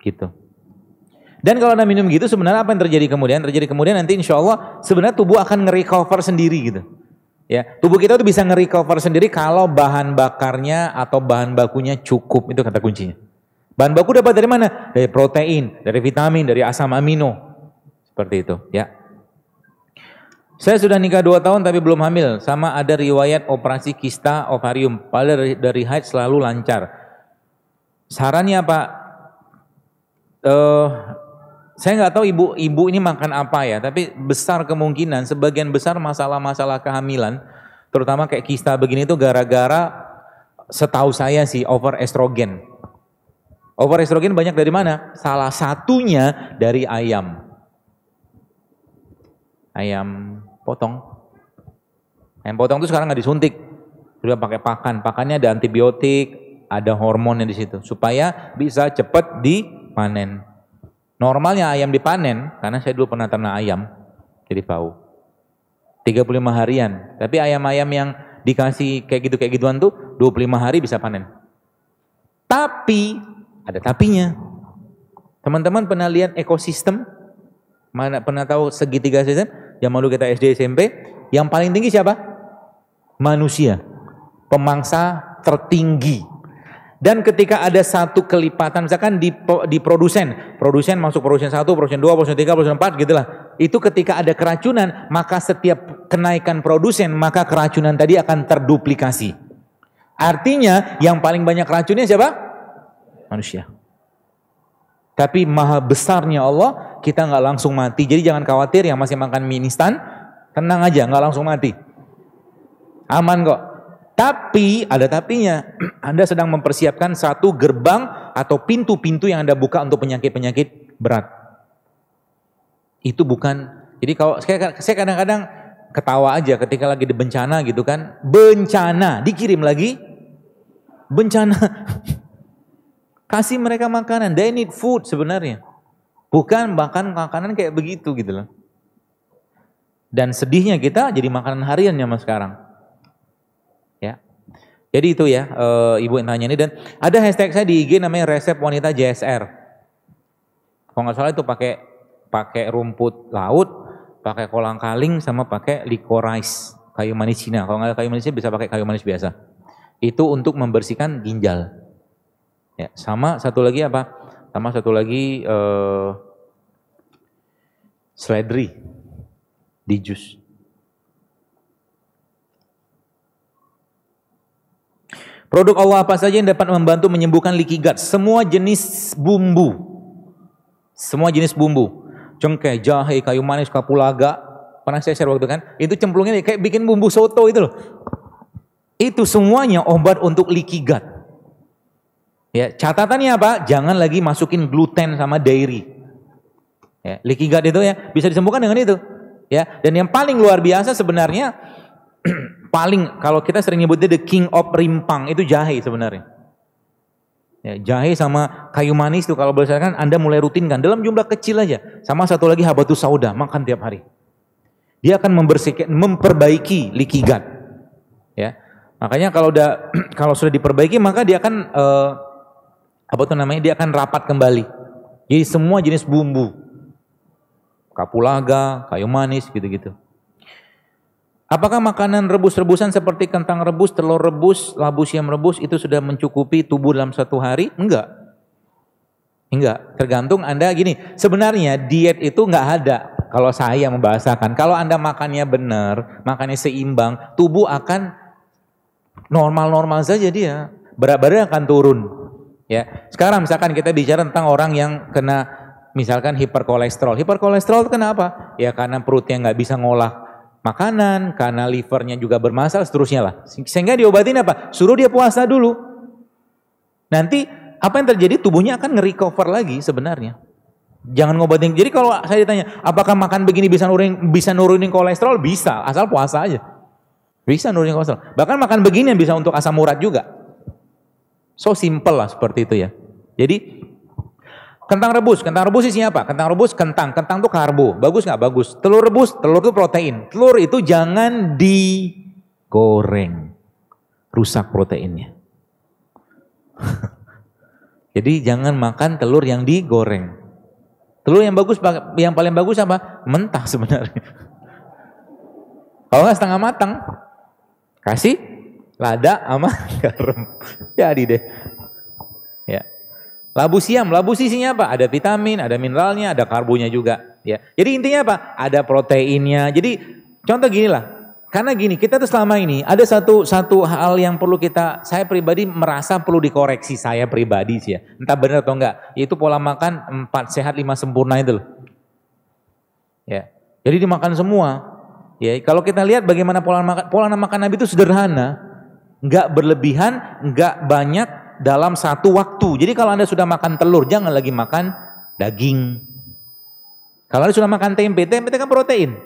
Gitu. Dan kalau Anda minum gitu sebenarnya apa yang terjadi kemudian? Terjadi kemudian nanti insya Allah sebenarnya tubuh akan nge-recover sendiri gitu. Ya, tubuh kita tuh bisa nge-recover sendiri kalau bahan bakarnya atau bahan bakunya cukup. Itu kata kuncinya. Bahan baku dapat dari mana? Dari protein, dari vitamin, dari asam amino. Seperti itu, ya. Saya sudah nikah dua tahun tapi belum hamil. Sama ada riwayat operasi kista ovarium. Padahal dari, dari haid selalu lancar. Sarannya apa? Uh, saya nggak tahu ibu ibu ini makan apa ya, tapi besar kemungkinan sebagian besar masalah-masalah kehamilan, terutama kayak kista begini itu gara-gara setahu saya sih over estrogen. Over estrogen banyak dari mana? Salah satunya dari ayam. Ayam potong. Ayam potong itu sekarang nggak disuntik. Sudah pakai pakan. Pakannya ada antibiotik, ada hormonnya di situ. Supaya bisa cepat dipanen. Normalnya ayam dipanen, karena saya dulu pernah ternak ayam, jadi tahu. 35 harian. Tapi ayam-ayam yang dikasih kayak gitu kayak gituan tuh 25 hari bisa panen. Tapi ada tapinya. Teman-teman pernah lihat ekosistem? Mana pernah tahu segitiga sistem? Yang malu kita SD SMP, yang paling tinggi siapa? Manusia. Pemangsa tertinggi. Dan ketika ada satu kelipatan, misalkan di, di produsen, produsen masuk produsen satu, produsen dua, produsen tiga, produsen empat, gitulah. Itu ketika ada keracunan, maka setiap kenaikan produsen, maka keracunan tadi akan terduplikasi. Artinya yang paling banyak racunnya siapa? manusia. Tapi maha besarnya Allah, kita nggak langsung mati. Jadi jangan khawatir yang masih makan mie instan, tenang aja, nggak langsung mati. Aman kok. Tapi ada tapinya. Anda sedang mempersiapkan satu gerbang atau pintu-pintu yang Anda buka untuk penyakit-penyakit berat. Itu bukan. Jadi kalau saya kadang-kadang ketawa aja ketika lagi di bencana gitu kan. Bencana dikirim lagi. Bencana. Kasih mereka makanan. They need food sebenarnya. Bukan bahkan makanan kayak begitu gitu loh. Dan sedihnya kita jadi makanan harian zaman sekarang. Jadi itu ya e, ibu yang tanya ini dan ada hashtag saya di IG namanya resep wanita JSR. Kalau nggak salah itu pakai pakai rumput laut, pakai kolang kaling sama pakai licorice kayu manis Cina. Kalau nggak kayu manis Cina bisa pakai kayu manis biasa. Itu untuk membersihkan ginjal. Ya, sama satu lagi apa? Sama satu lagi uh, seledri di jus. Produk Allah apa saja yang dapat membantu menyembuhkan leaky gut? Semua jenis bumbu. Semua jenis bumbu. Cengkeh, jahe, kayu manis, kapulaga, pernah saya share waktu kan, itu cemplungnya kayak bikin bumbu soto itu loh. Itu semuanya obat untuk leaky gut. Ya, catatannya apa? Jangan lagi masukin gluten sama dairy. Ya, leaky gut itu ya bisa disembuhkan dengan itu. Ya, dan yang paling luar biasa sebenarnya paling kalau kita sering nyebutnya the king of rimpang itu jahe sebenarnya. Ya, jahe sama kayu manis tuh kalau berdasarkan Anda mulai rutinkan dalam jumlah kecil aja. Sama satu lagi habatus sauda, makan tiap hari. Dia akan membersihkan, memperbaiki gut. Ya. Makanya kalau udah kalau sudah diperbaiki maka dia akan uh, apa tuh namanya? Dia akan rapat kembali. Jadi semua jenis bumbu. Kapulaga, kayu manis gitu-gitu. Apakah makanan rebus-rebusan seperti kentang rebus, telur rebus, labu siam rebus itu sudah mencukupi tubuh dalam satu hari? Enggak. Enggak, tergantung Anda gini, sebenarnya diet itu enggak ada kalau saya membahasakan. Kalau Anda makannya benar, makannya seimbang, tubuh akan normal-normal saja dia. Berat badan akan turun. Ya. Sekarang misalkan kita bicara tentang orang yang kena misalkan hiperkolesterol. Hiperkolesterol itu kenapa? Ya karena perutnya nggak bisa ngolah makanan, karena livernya juga bermasalah, seterusnya lah. Sehingga diobatin apa? Suruh dia puasa dulu. Nanti apa yang terjadi? Tubuhnya akan nge-recover lagi sebenarnya. Jangan ngobatin. Jadi kalau saya ditanya, apakah makan begini bisa nurunin, bisa nurunin kolesterol? Bisa, asal puasa aja. Bisa nurunin kolesterol. Bahkan makan begini yang bisa untuk asam urat juga. So simple lah seperti itu ya. Jadi Kentang rebus, kentang rebus isinya apa? Kentang rebus, kentang. Kentang itu karbo. Bagus nggak? Bagus. Telur rebus, telur itu protein. Telur itu jangan digoreng. Rusak proteinnya. Jadi jangan makan telur yang digoreng. Telur yang bagus, yang paling bagus apa? Mentah sebenarnya. Kalau nggak setengah matang, kasih lada sama garam. Jadi deh. Labu siam, labu sisinya apa? Ada vitamin, ada mineralnya, ada karbonya juga. Ya. Jadi intinya apa? Ada proteinnya. Jadi contoh gini lah. Karena gini, kita tuh selama ini ada satu satu hal yang perlu kita, saya pribadi merasa perlu dikoreksi saya pribadi sih ya. Entah benar atau enggak. Yaitu pola makan empat sehat lima sempurna itu loh. Ya. Jadi dimakan semua. Ya, kalau kita lihat bagaimana pola makan pola makan Nabi itu sederhana, enggak berlebihan, enggak banyak, dalam satu waktu. Jadi kalau Anda sudah makan telur, jangan lagi makan daging. Kalau Anda sudah makan tempe, tempe itu kan protein.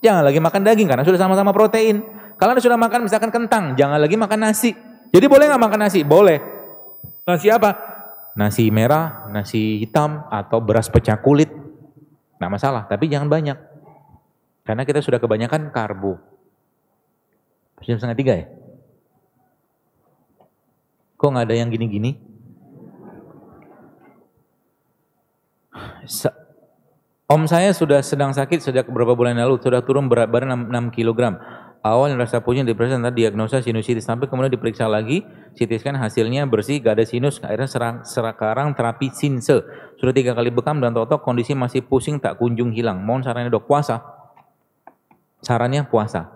Jangan lagi makan daging karena sudah sama-sama protein. Kalau Anda sudah makan misalkan kentang, jangan lagi makan nasi. Jadi boleh nggak makan nasi? Boleh. Nasi apa? Nasi merah, nasi hitam, atau beras pecah kulit. Nggak masalah, tapi jangan banyak. Karena kita sudah kebanyakan karbo. Jam setengah tiga ya? Kok nggak ada yang gini-gini? Om saya sudah sedang sakit sejak beberapa bulan lalu, sudah turun berat badan 6, 6 kg. Awal rasa pusing, depresi, nanti diagnosa sinusitis, sampai kemudian diperiksa lagi, CT scan hasilnya bersih, gak ada sinus, akhirnya serang, sekarang terapi sinse. Sudah tiga kali bekam dan totok kondisi masih pusing tak kunjung hilang. Mohon sarannya dok, puasa. Sarannya puasa.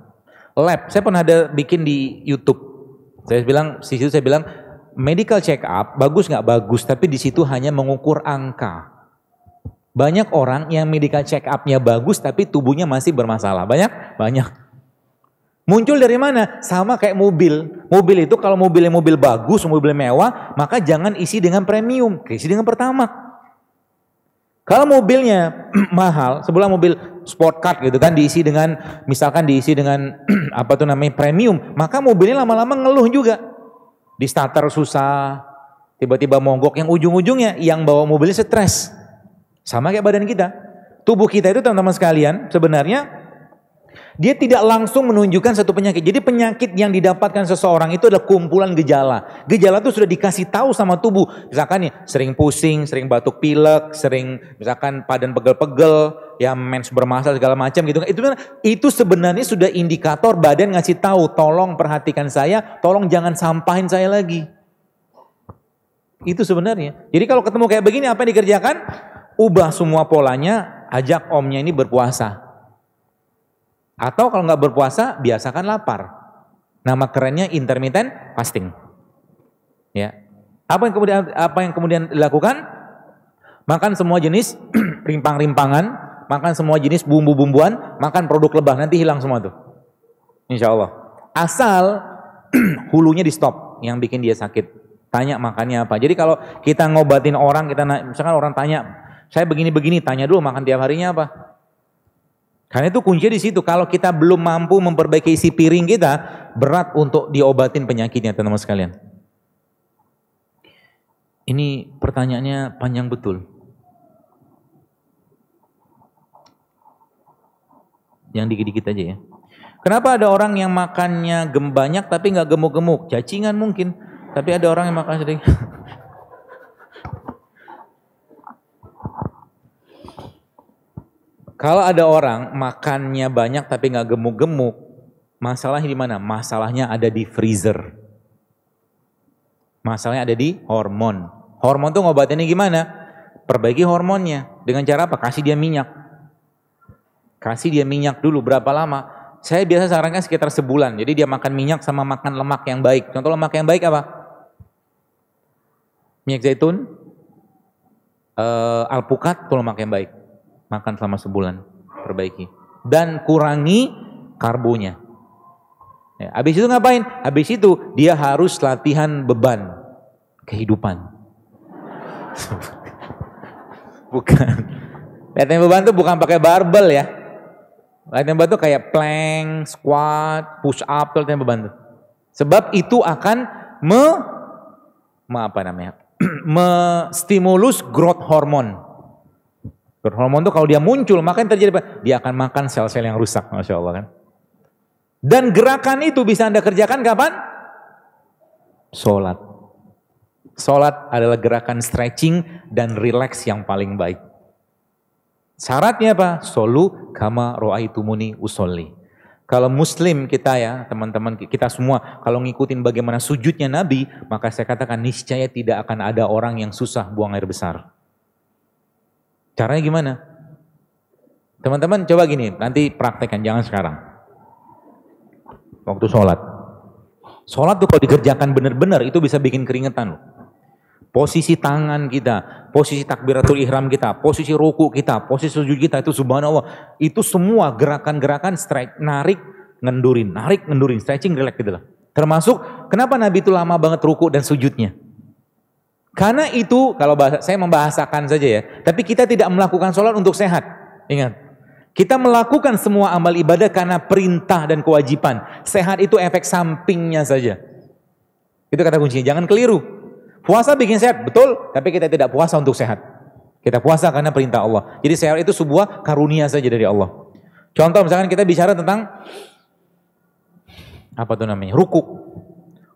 Lab, saya pernah ada bikin di YouTube. Saya bilang, situ saya bilang, medical check up bagus nggak bagus, tapi di situ hanya mengukur angka. Banyak orang yang medical check upnya bagus tapi tubuhnya masih bermasalah. Banyak? Banyak. Muncul dari mana? Sama kayak mobil. Mobil itu kalau mobilnya mobil bagus, mobil mewah, maka jangan isi dengan premium, isi dengan pertama. Kalau mobilnya mahal, sebelah mobil sport car gitu kan diisi dengan misalkan diisi dengan apa tuh namanya premium, maka mobilnya lama-lama ngeluh juga di starter susah, tiba-tiba monggok yang ujung-ujungnya yang bawa mobilnya stres. Sama kayak badan kita. Tubuh kita itu teman-teman sekalian sebenarnya dia tidak langsung menunjukkan satu penyakit. Jadi penyakit yang didapatkan seseorang itu adalah kumpulan gejala. Gejala itu sudah dikasih tahu sama tubuh. Misalkan nih sering pusing, sering batuk pilek, sering misalkan padan pegel-pegel, ya mens bermasalah segala macam gitu. Itu itu sebenarnya sudah indikator badan ngasih tahu, tolong perhatikan saya, tolong jangan sampahin saya lagi. Itu sebenarnya. Jadi kalau ketemu kayak begini apa yang dikerjakan? Ubah semua polanya, ajak omnya ini berpuasa. Atau kalau nggak berpuasa, biasakan lapar. Nama kerennya intermittent fasting. Ya. Apa yang kemudian apa yang kemudian dilakukan? Makan semua jenis rimpang-rimpangan, makan semua jenis bumbu-bumbuan, makan produk lebah, nanti hilang semua tuh. Insya Allah. Asal hulunya di stop yang bikin dia sakit. Tanya makannya apa. Jadi kalau kita ngobatin orang, kita misalkan orang tanya, saya begini-begini, tanya dulu makan tiap harinya apa. Karena itu kuncinya di situ. Kalau kita belum mampu memperbaiki isi piring kita, berat untuk diobatin penyakitnya, teman-teman sekalian. Ini pertanyaannya panjang betul. Yang dikit-dikit aja ya. Kenapa ada orang yang makannya banyak tapi nggak gemuk-gemuk? Cacingan mungkin. Tapi ada orang yang makan sedikit. Kalau ada orang makannya banyak tapi nggak gemuk-gemuk, masalahnya di mana? Masalahnya ada di freezer. Masalahnya ada di hormon. Hormon tuh ngobatinnya gimana? Perbaiki hormonnya. Dengan cara apa? Kasih dia minyak. Kasih dia minyak dulu. Berapa lama? Saya biasa sarankan sekitar sebulan. Jadi dia makan minyak sama makan lemak yang baik. Contoh lemak yang baik apa? Minyak zaitun, uh, alpukat, itu lemak yang baik. Makan selama sebulan. Perbaiki. Dan kurangi karbonya. Ya, habis itu ngapain? Habis itu dia harus latihan beban kehidupan. bukan. Latihan beban itu bukan pakai barbel ya. Latihan beban itu kayak plank, squat, push up, latihan beban itu. Sebab itu akan me, me apa namanya? stimulus growth hormone. Hormone itu kalau dia muncul, maka yang terjadi apa? Dia akan makan sel-sel yang rusak, masya Allah kan. Dan gerakan itu bisa Anda kerjakan kapan? Sholat. Sholat adalah gerakan stretching dan relax yang paling baik. Syaratnya apa? Solu kama ro'aitumuni usolli. Kalau muslim kita ya, teman-teman kita semua, kalau ngikutin bagaimana sujudnya Nabi, maka saya katakan niscaya tidak akan ada orang yang susah buang air besar. Caranya gimana? Teman-teman coba gini, nanti praktekkan, jangan sekarang waktu sholat. Sholat tuh kalau dikerjakan benar-benar itu bisa bikin keringetan Posisi tangan kita, posisi takbiratul ihram kita, posisi ruku kita, posisi sujud kita itu subhanallah. Itu semua gerakan-gerakan strike, narik, ngendurin, narik, ngendurin, stretching, relax gitu lah. Termasuk kenapa Nabi itu lama banget ruku dan sujudnya. Karena itu kalau bahasa, saya membahasakan saja ya, tapi kita tidak melakukan sholat untuk sehat. Ingat, kita melakukan semua amal ibadah karena perintah dan kewajiban. Sehat itu efek sampingnya saja. Itu kata kuncinya, jangan keliru. Puasa bikin sehat, betul, tapi kita tidak puasa untuk sehat. Kita puasa karena perintah Allah. Jadi sehat itu sebuah karunia saja dari Allah. Contoh misalkan kita bicara tentang apa tuh namanya? Ruku.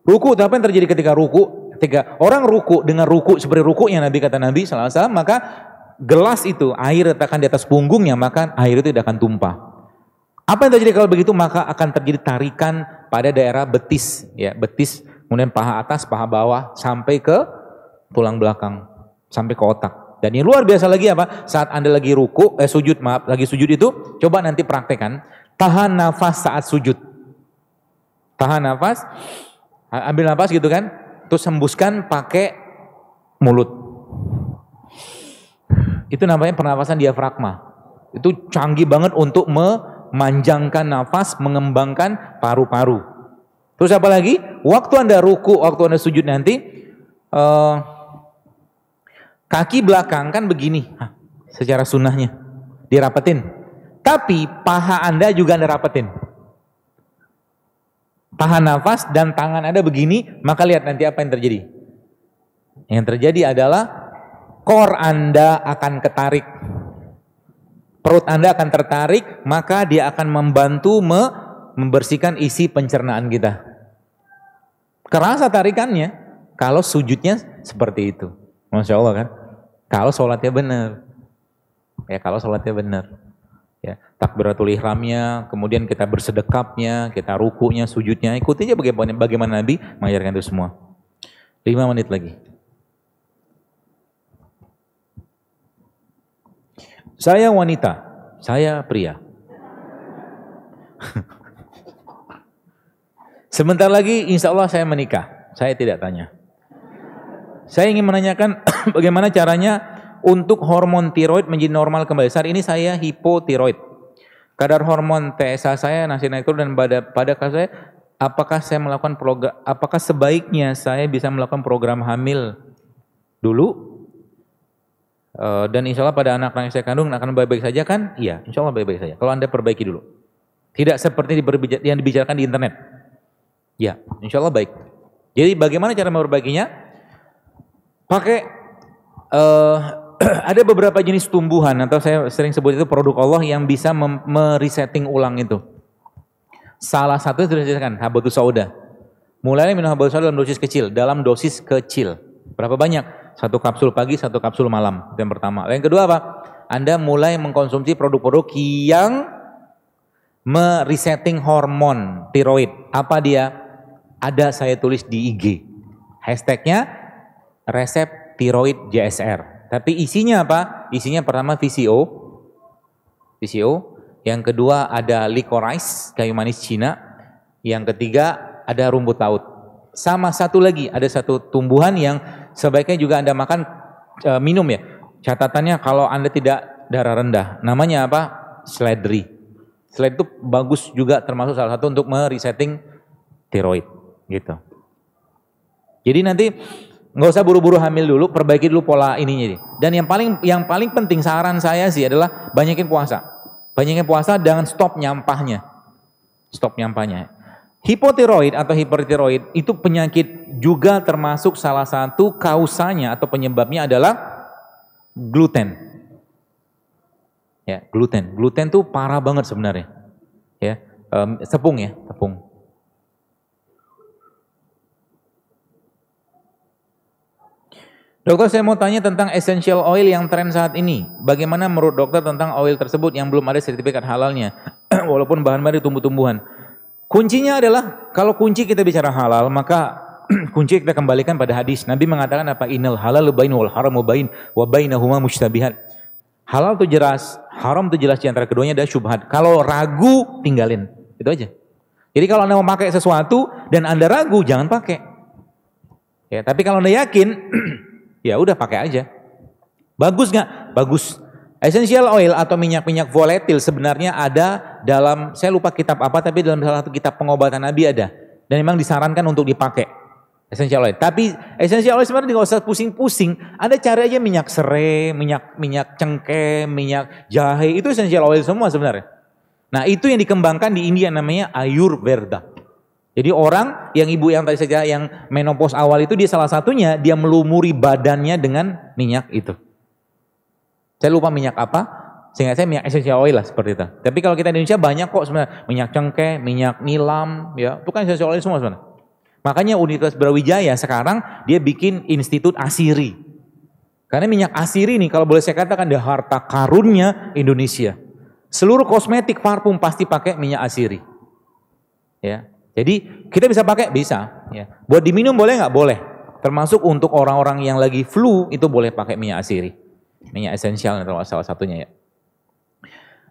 Ruku apa yang terjadi ketika ruku? Ketika orang ruku dengan ruku seperti ruku yang Nabi kata Nabi SAW, maka gelas itu air letakkan di atas punggungnya maka air itu tidak akan tumpah. Apa yang terjadi kalau begitu maka akan terjadi tarikan pada daerah betis ya betis kemudian paha atas paha bawah sampai ke tulang belakang sampai ke otak. Dan yang luar biasa lagi apa? Saat Anda lagi ruku, eh sujud, maaf, lagi sujud itu, coba nanti praktekkan. Tahan nafas saat sujud. Tahan nafas, ambil nafas gitu kan, terus hembuskan pakai mulut. Itu namanya pernapasan diafragma. Itu canggih banget untuk memanjangkan nafas, mengembangkan paru-paru. Terus apa lagi? Waktu Anda ruku, waktu Anda sujud nanti, uh, kaki belakang kan begini, Hah, secara sunnahnya, dirapetin. Tapi paha Anda juga Anda rapetin. Tahan nafas dan tangan Anda begini, maka lihat nanti apa yang terjadi. Yang terjadi adalah Kor Anda akan ketarik. Perut Anda akan tertarik, maka dia akan membantu me membersihkan isi pencernaan kita. Kerasa tarikannya kalau sujudnya seperti itu. Masya Allah kan. Kalau sholatnya benar. Ya kalau sholatnya benar. Ya, takbiratul ihramnya, kemudian kita bersedekapnya, kita rukunya, sujudnya, ikuti aja bagaimana, bagaimana Nabi mengajarkan itu semua. Lima menit lagi. Saya wanita, saya pria. Sebentar lagi insya Allah saya menikah. Saya tidak tanya. Saya ingin menanyakan bagaimana caranya untuk hormon tiroid menjadi normal kembali. Saat ini saya hipotiroid. Kadar hormon TSH saya masih naik turun dan pada pada kasus saya apakah saya melakukan program apakah sebaiknya saya bisa melakukan program hamil dulu Uh, dan insya Allah pada anak yang saya kandung akan baik-baik saja kan? Iya, insya Allah baik-baik saja. Kalau anda perbaiki dulu. Tidak seperti yang dibicarakan di internet. Ya, insya Allah baik. Jadi bagaimana cara memperbaikinya? Pakai uh, ada beberapa jenis tumbuhan atau saya sering sebut itu produk Allah yang bisa meresetting ulang itu. Salah satu sudah dijelaskan habatus sauda. Mulai minum habatus sauda dalam dosis kecil, dalam dosis kecil. Berapa banyak? Satu kapsul pagi, satu kapsul malam. Itu yang pertama. Yang kedua apa? Anda mulai mengkonsumsi produk-produk yang meresetting hormon tiroid. Apa dia? Ada saya tulis di IG. Hashtagnya resep tiroid JSR. Tapi isinya apa? Isinya pertama VCO. VCO. Yang kedua ada licorice, kayu manis Cina. Yang ketiga ada rumput laut. Sama satu lagi, ada satu tumbuhan yang sebaiknya juga Anda makan e, minum ya. Catatannya kalau Anda tidak darah rendah, namanya apa? Sledri. Sled itu bagus juga termasuk salah satu untuk meresetting tiroid gitu. Jadi nanti nggak usah buru-buru hamil dulu, perbaiki dulu pola ininya. Dan yang paling yang paling penting saran saya sih adalah banyakin puasa. Banyakin puasa dengan stop nyampahnya. Stop nyampahnya. Hipotiroid atau hipertiroid itu penyakit juga termasuk salah satu kausanya atau penyebabnya adalah gluten. Ya, gluten. Gluten tuh parah banget sebenarnya. Ya, um, tepung ya, tepung. Dokter saya mau tanya tentang essential oil yang tren saat ini. Bagaimana menurut dokter tentang oil tersebut yang belum ada sertifikat halalnya? Walaupun bahan bahan tumbuh-tumbuhan. Kuncinya adalah kalau kunci kita bicara halal maka kunci kita kembalikan pada hadis. Nabi mengatakan apa? Innal halal bain wal haram bain wa bainahuma mustabihat. Halal itu jelas, haram itu jelas di antara keduanya ada syubhat. Kalau ragu tinggalin. Itu aja. Jadi kalau Anda mau pakai sesuatu dan Anda ragu jangan pakai. Ya, tapi kalau Anda yakin ya udah pakai aja. Bagus nggak? Bagus. Essential oil atau minyak-minyak volatil sebenarnya ada dalam, saya lupa kitab apa, tapi dalam salah satu kitab pengobatan Nabi ada. Dan memang disarankan untuk dipakai. Essential oil. Tapi essential oil sebenarnya nggak usah pusing-pusing. Ada cara aja minyak serai, minyak minyak cengkeh, minyak jahe. Itu essential oil semua sebenarnya. Nah itu yang dikembangkan di India namanya Ayurveda. Jadi orang yang ibu yang tadi saja yang menopause awal itu dia salah satunya dia melumuri badannya dengan minyak itu. Saya lupa minyak apa, sehingga saya minyak essential oil lah seperti itu. Tapi kalau kita di Indonesia banyak kok sebenarnya minyak cengkeh, minyak nilam, ya itu kan essential oil semua sebenarnya. Makanya Universitas Brawijaya sekarang dia bikin institut asiri. Karena minyak asiri ini kalau boleh saya katakan dia harta karunnya Indonesia. Seluruh kosmetik parfum pasti pakai minyak asiri. Ya. Jadi kita bisa pakai bisa. Ya. Buat diminum boleh nggak? Boleh. Termasuk untuk orang-orang yang lagi flu itu boleh pakai minyak asiri. Minyak esensial atau salah satunya ya.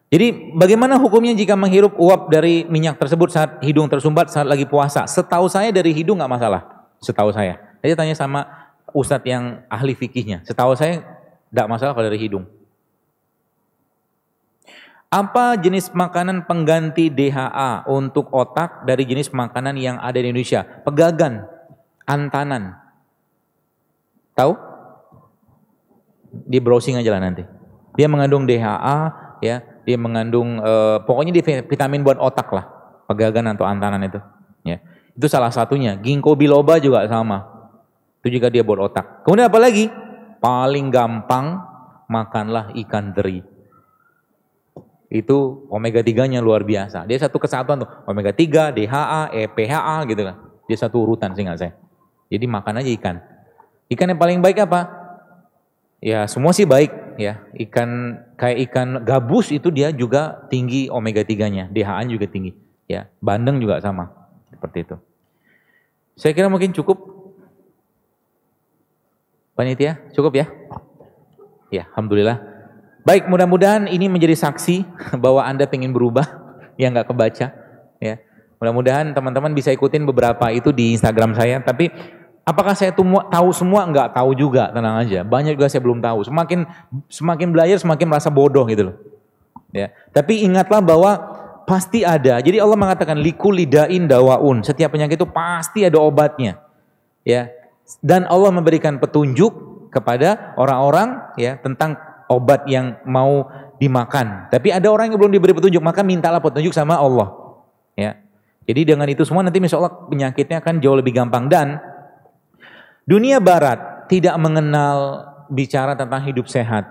Jadi bagaimana hukumnya jika menghirup uap dari minyak tersebut saat hidung tersumbat saat lagi puasa? Setahu saya dari hidung nggak masalah. Setahu saya. Saya tanya sama ustadz yang ahli fikihnya. Setahu saya nggak masalah kalau dari hidung. Apa jenis makanan pengganti DHA untuk otak dari jenis makanan yang ada di Indonesia? Pegagan, antanan. Tahu? di browsing aja lah nanti. Dia mengandung DHA, ya, dia mengandung uh, pokoknya dia vitamin buat otak lah, pegagan atau antanan itu. Ya, itu salah satunya. Ginkgo biloba juga sama. Itu juga dia buat otak. Kemudian apa lagi? Paling gampang makanlah ikan teri. Itu omega 3-nya luar biasa. Dia satu kesatuan tuh, omega 3, DHA, EPHA gitu kan. Dia satu urutan sih nggak saya. Jadi makan aja ikan. Ikan yang paling baik apa? Ya semua sih baik ya. Ikan kayak ikan gabus itu dia juga tinggi omega 3-nya, DHA juga tinggi. Ya, bandeng juga sama. Seperti itu. Saya kira mungkin cukup. Panitia, cukup ya? Ya, alhamdulillah. Baik, mudah-mudahan ini menjadi saksi bahwa Anda ingin berubah yang nggak kebaca ya. Mudah-mudahan teman-teman bisa ikutin beberapa itu di Instagram saya, tapi Apakah saya tahu semua? Enggak tahu juga, tenang aja. Banyak juga saya belum tahu. Semakin semakin belajar semakin merasa bodoh gitu loh. Ya. Tapi ingatlah bahwa pasti ada. Jadi Allah mengatakan liku lidain dawaun. Setiap penyakit itu pasti ada obatnya. Ya. Dan Allah memberikan petunjuk kepada orang-orang ya tentang obat yang mau dimakan. Tapi ada orang yang belum diberi petunjuk, maka mintalah petunjuk sama Allah. Ya. Jadi dengan itu semua nanti Allah penyakitnya akan jauh lebih gampang dan Dunia barat tidak mengenal bicara tentang hidup sehat.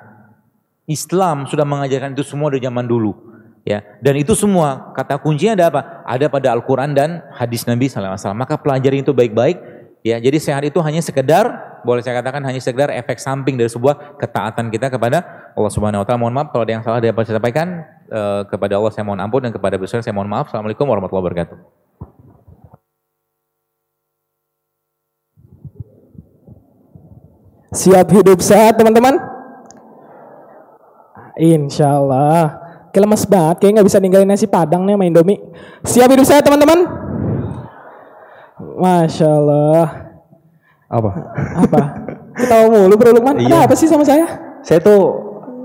Islam sudah mengajarkan itu semua dari zaman dulu. Ya, dan itu semua kata kuncinya ada apa? Ada pada Al-Qur'an dan hadis Nabi SAW. Maka pelajari itu baik-baik. Ya, jadi sehat itu hanya sekedar, boleh saya katakan hanya sekedar efek samping dari sebuah ketaatan kita kepada Allah Subhanahu Wa Taala. Mohon maaf kalau ada yang salah dapat saya sampaikan eh, kepada Allah saya mohon ampun dan kepada besar saya mohon maaf. Assalamualaikum warahmatullahi wabarakatuh. Siap hidup sehat teman-teman? Insya Allah. Banget, kayak nggak bisa ninggalin nasi padang nih main domi. Siap hidup sehat teman-teman? Masya Allah. Apa? Apa? Kita mulu bro Lukman. Iya. Ada apa sih sama saya? Saya tuh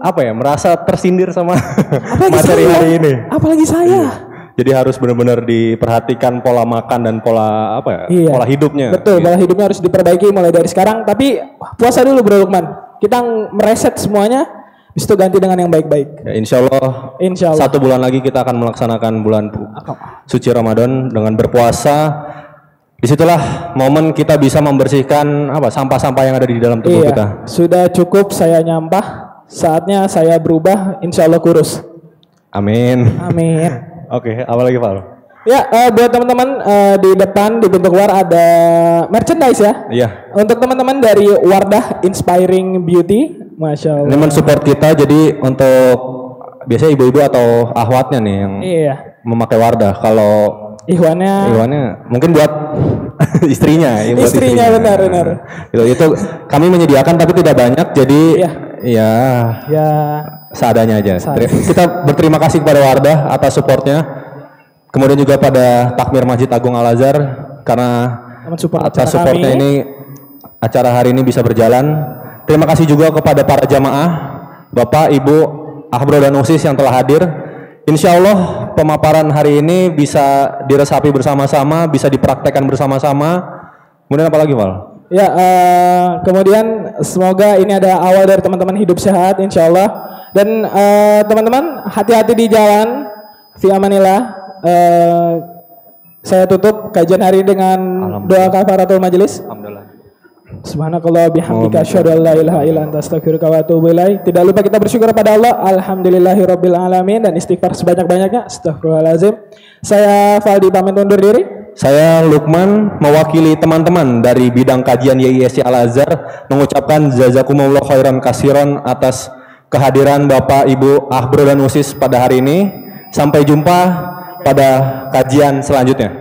apa ya merasa tersindir sama materi saya? hari ini. Apalagi saya. Iya. Jadi harus benar-benar diperhatikan pola makan dan pola apa ya? Iya. Pola hidupnya. Betul, gitu. pola hidupnya harus diperbaiki mulai dari sekarang. Tapi puasa dulu Bro Lukman. Kita mereset semuanya, habis itu ganti dengan yang baik-baik. Ya, insya Allah. Insya Allah. Satu bulan lagi kita akan melaksanakan bulan suci Ramadan dengan berpuasa. Di situlah momen kita bisa membersihkan apa sampah-sampah yang ada di dalam tubuh iya, kita. Sudah cukup saya nyampah. Saatnya saya berubah. Insya Allah kurus. Amin. Amin. Oke, okay, apa lagi Pak? Ya, uh, buat teman-teman uh, di depan di pintu keluar ada merchandise ya. Iya. Untuk teman-teman dari Wardah Inspiring Beauty, masya Allah. Ini mensupport kita, jadi untuk biasanya ibu-ibu atau ahwatnya nih yang iya. memakai Wardah. Kalau Ikhwannya, Ikhwannya mungkin buat istrinya, ya, buat istrinya, istrinya benar benar. Itu, itu kami menyediakan tapi tidak banyak, jadi iya. ya. Ya seadanya aja. Seadanya. Kita berterima kasih kepada Wardah atas supportnya. Kemudian juga pada Takmir Masjid Agung Al Azhar karena support atas supportnya kami. ini acara hari ini bisa berjalan. Terima kasih juga kepada para jamaah, Bapak, Ibu, Ahbro dan Usis yang telah hadir. Insya Allah pemaparan hari ini bisa diresapi bersama-sama, bisa dipraktekkan bersama-sama. Kemudian apa lagi, Val? Ya, uh, kemudian semoga ini ada awal dari teman-teman hidup sehat, insya Allah. Dan uh, teman-teman hati-hati di jalan. Fi amanillah. Uh, saya tutup kajian hari dengan doa kafaratul majelis. Alhamdulillah. Subhanakallah bihamdika asyhadu an la ilaha illa anta astaghfiruka wa atubu ilaik. Tidak lupa kita bersyukur pada Allah. Alhamdulillahirabbil alamin dan istighfar sebanyak-banyaknya. Astagfirullahalazim. Saya Faldi pamit undur diri. Saya Lukman mewakili teman-teman dari bidang kajian YISC Al Azhar mengucapkan jazakumullah khairan kasiron atas kehadiran Bapak Ibu Ahbro dan Usis pada hari ini. Sampai jumpa pada kajian selanjutnya.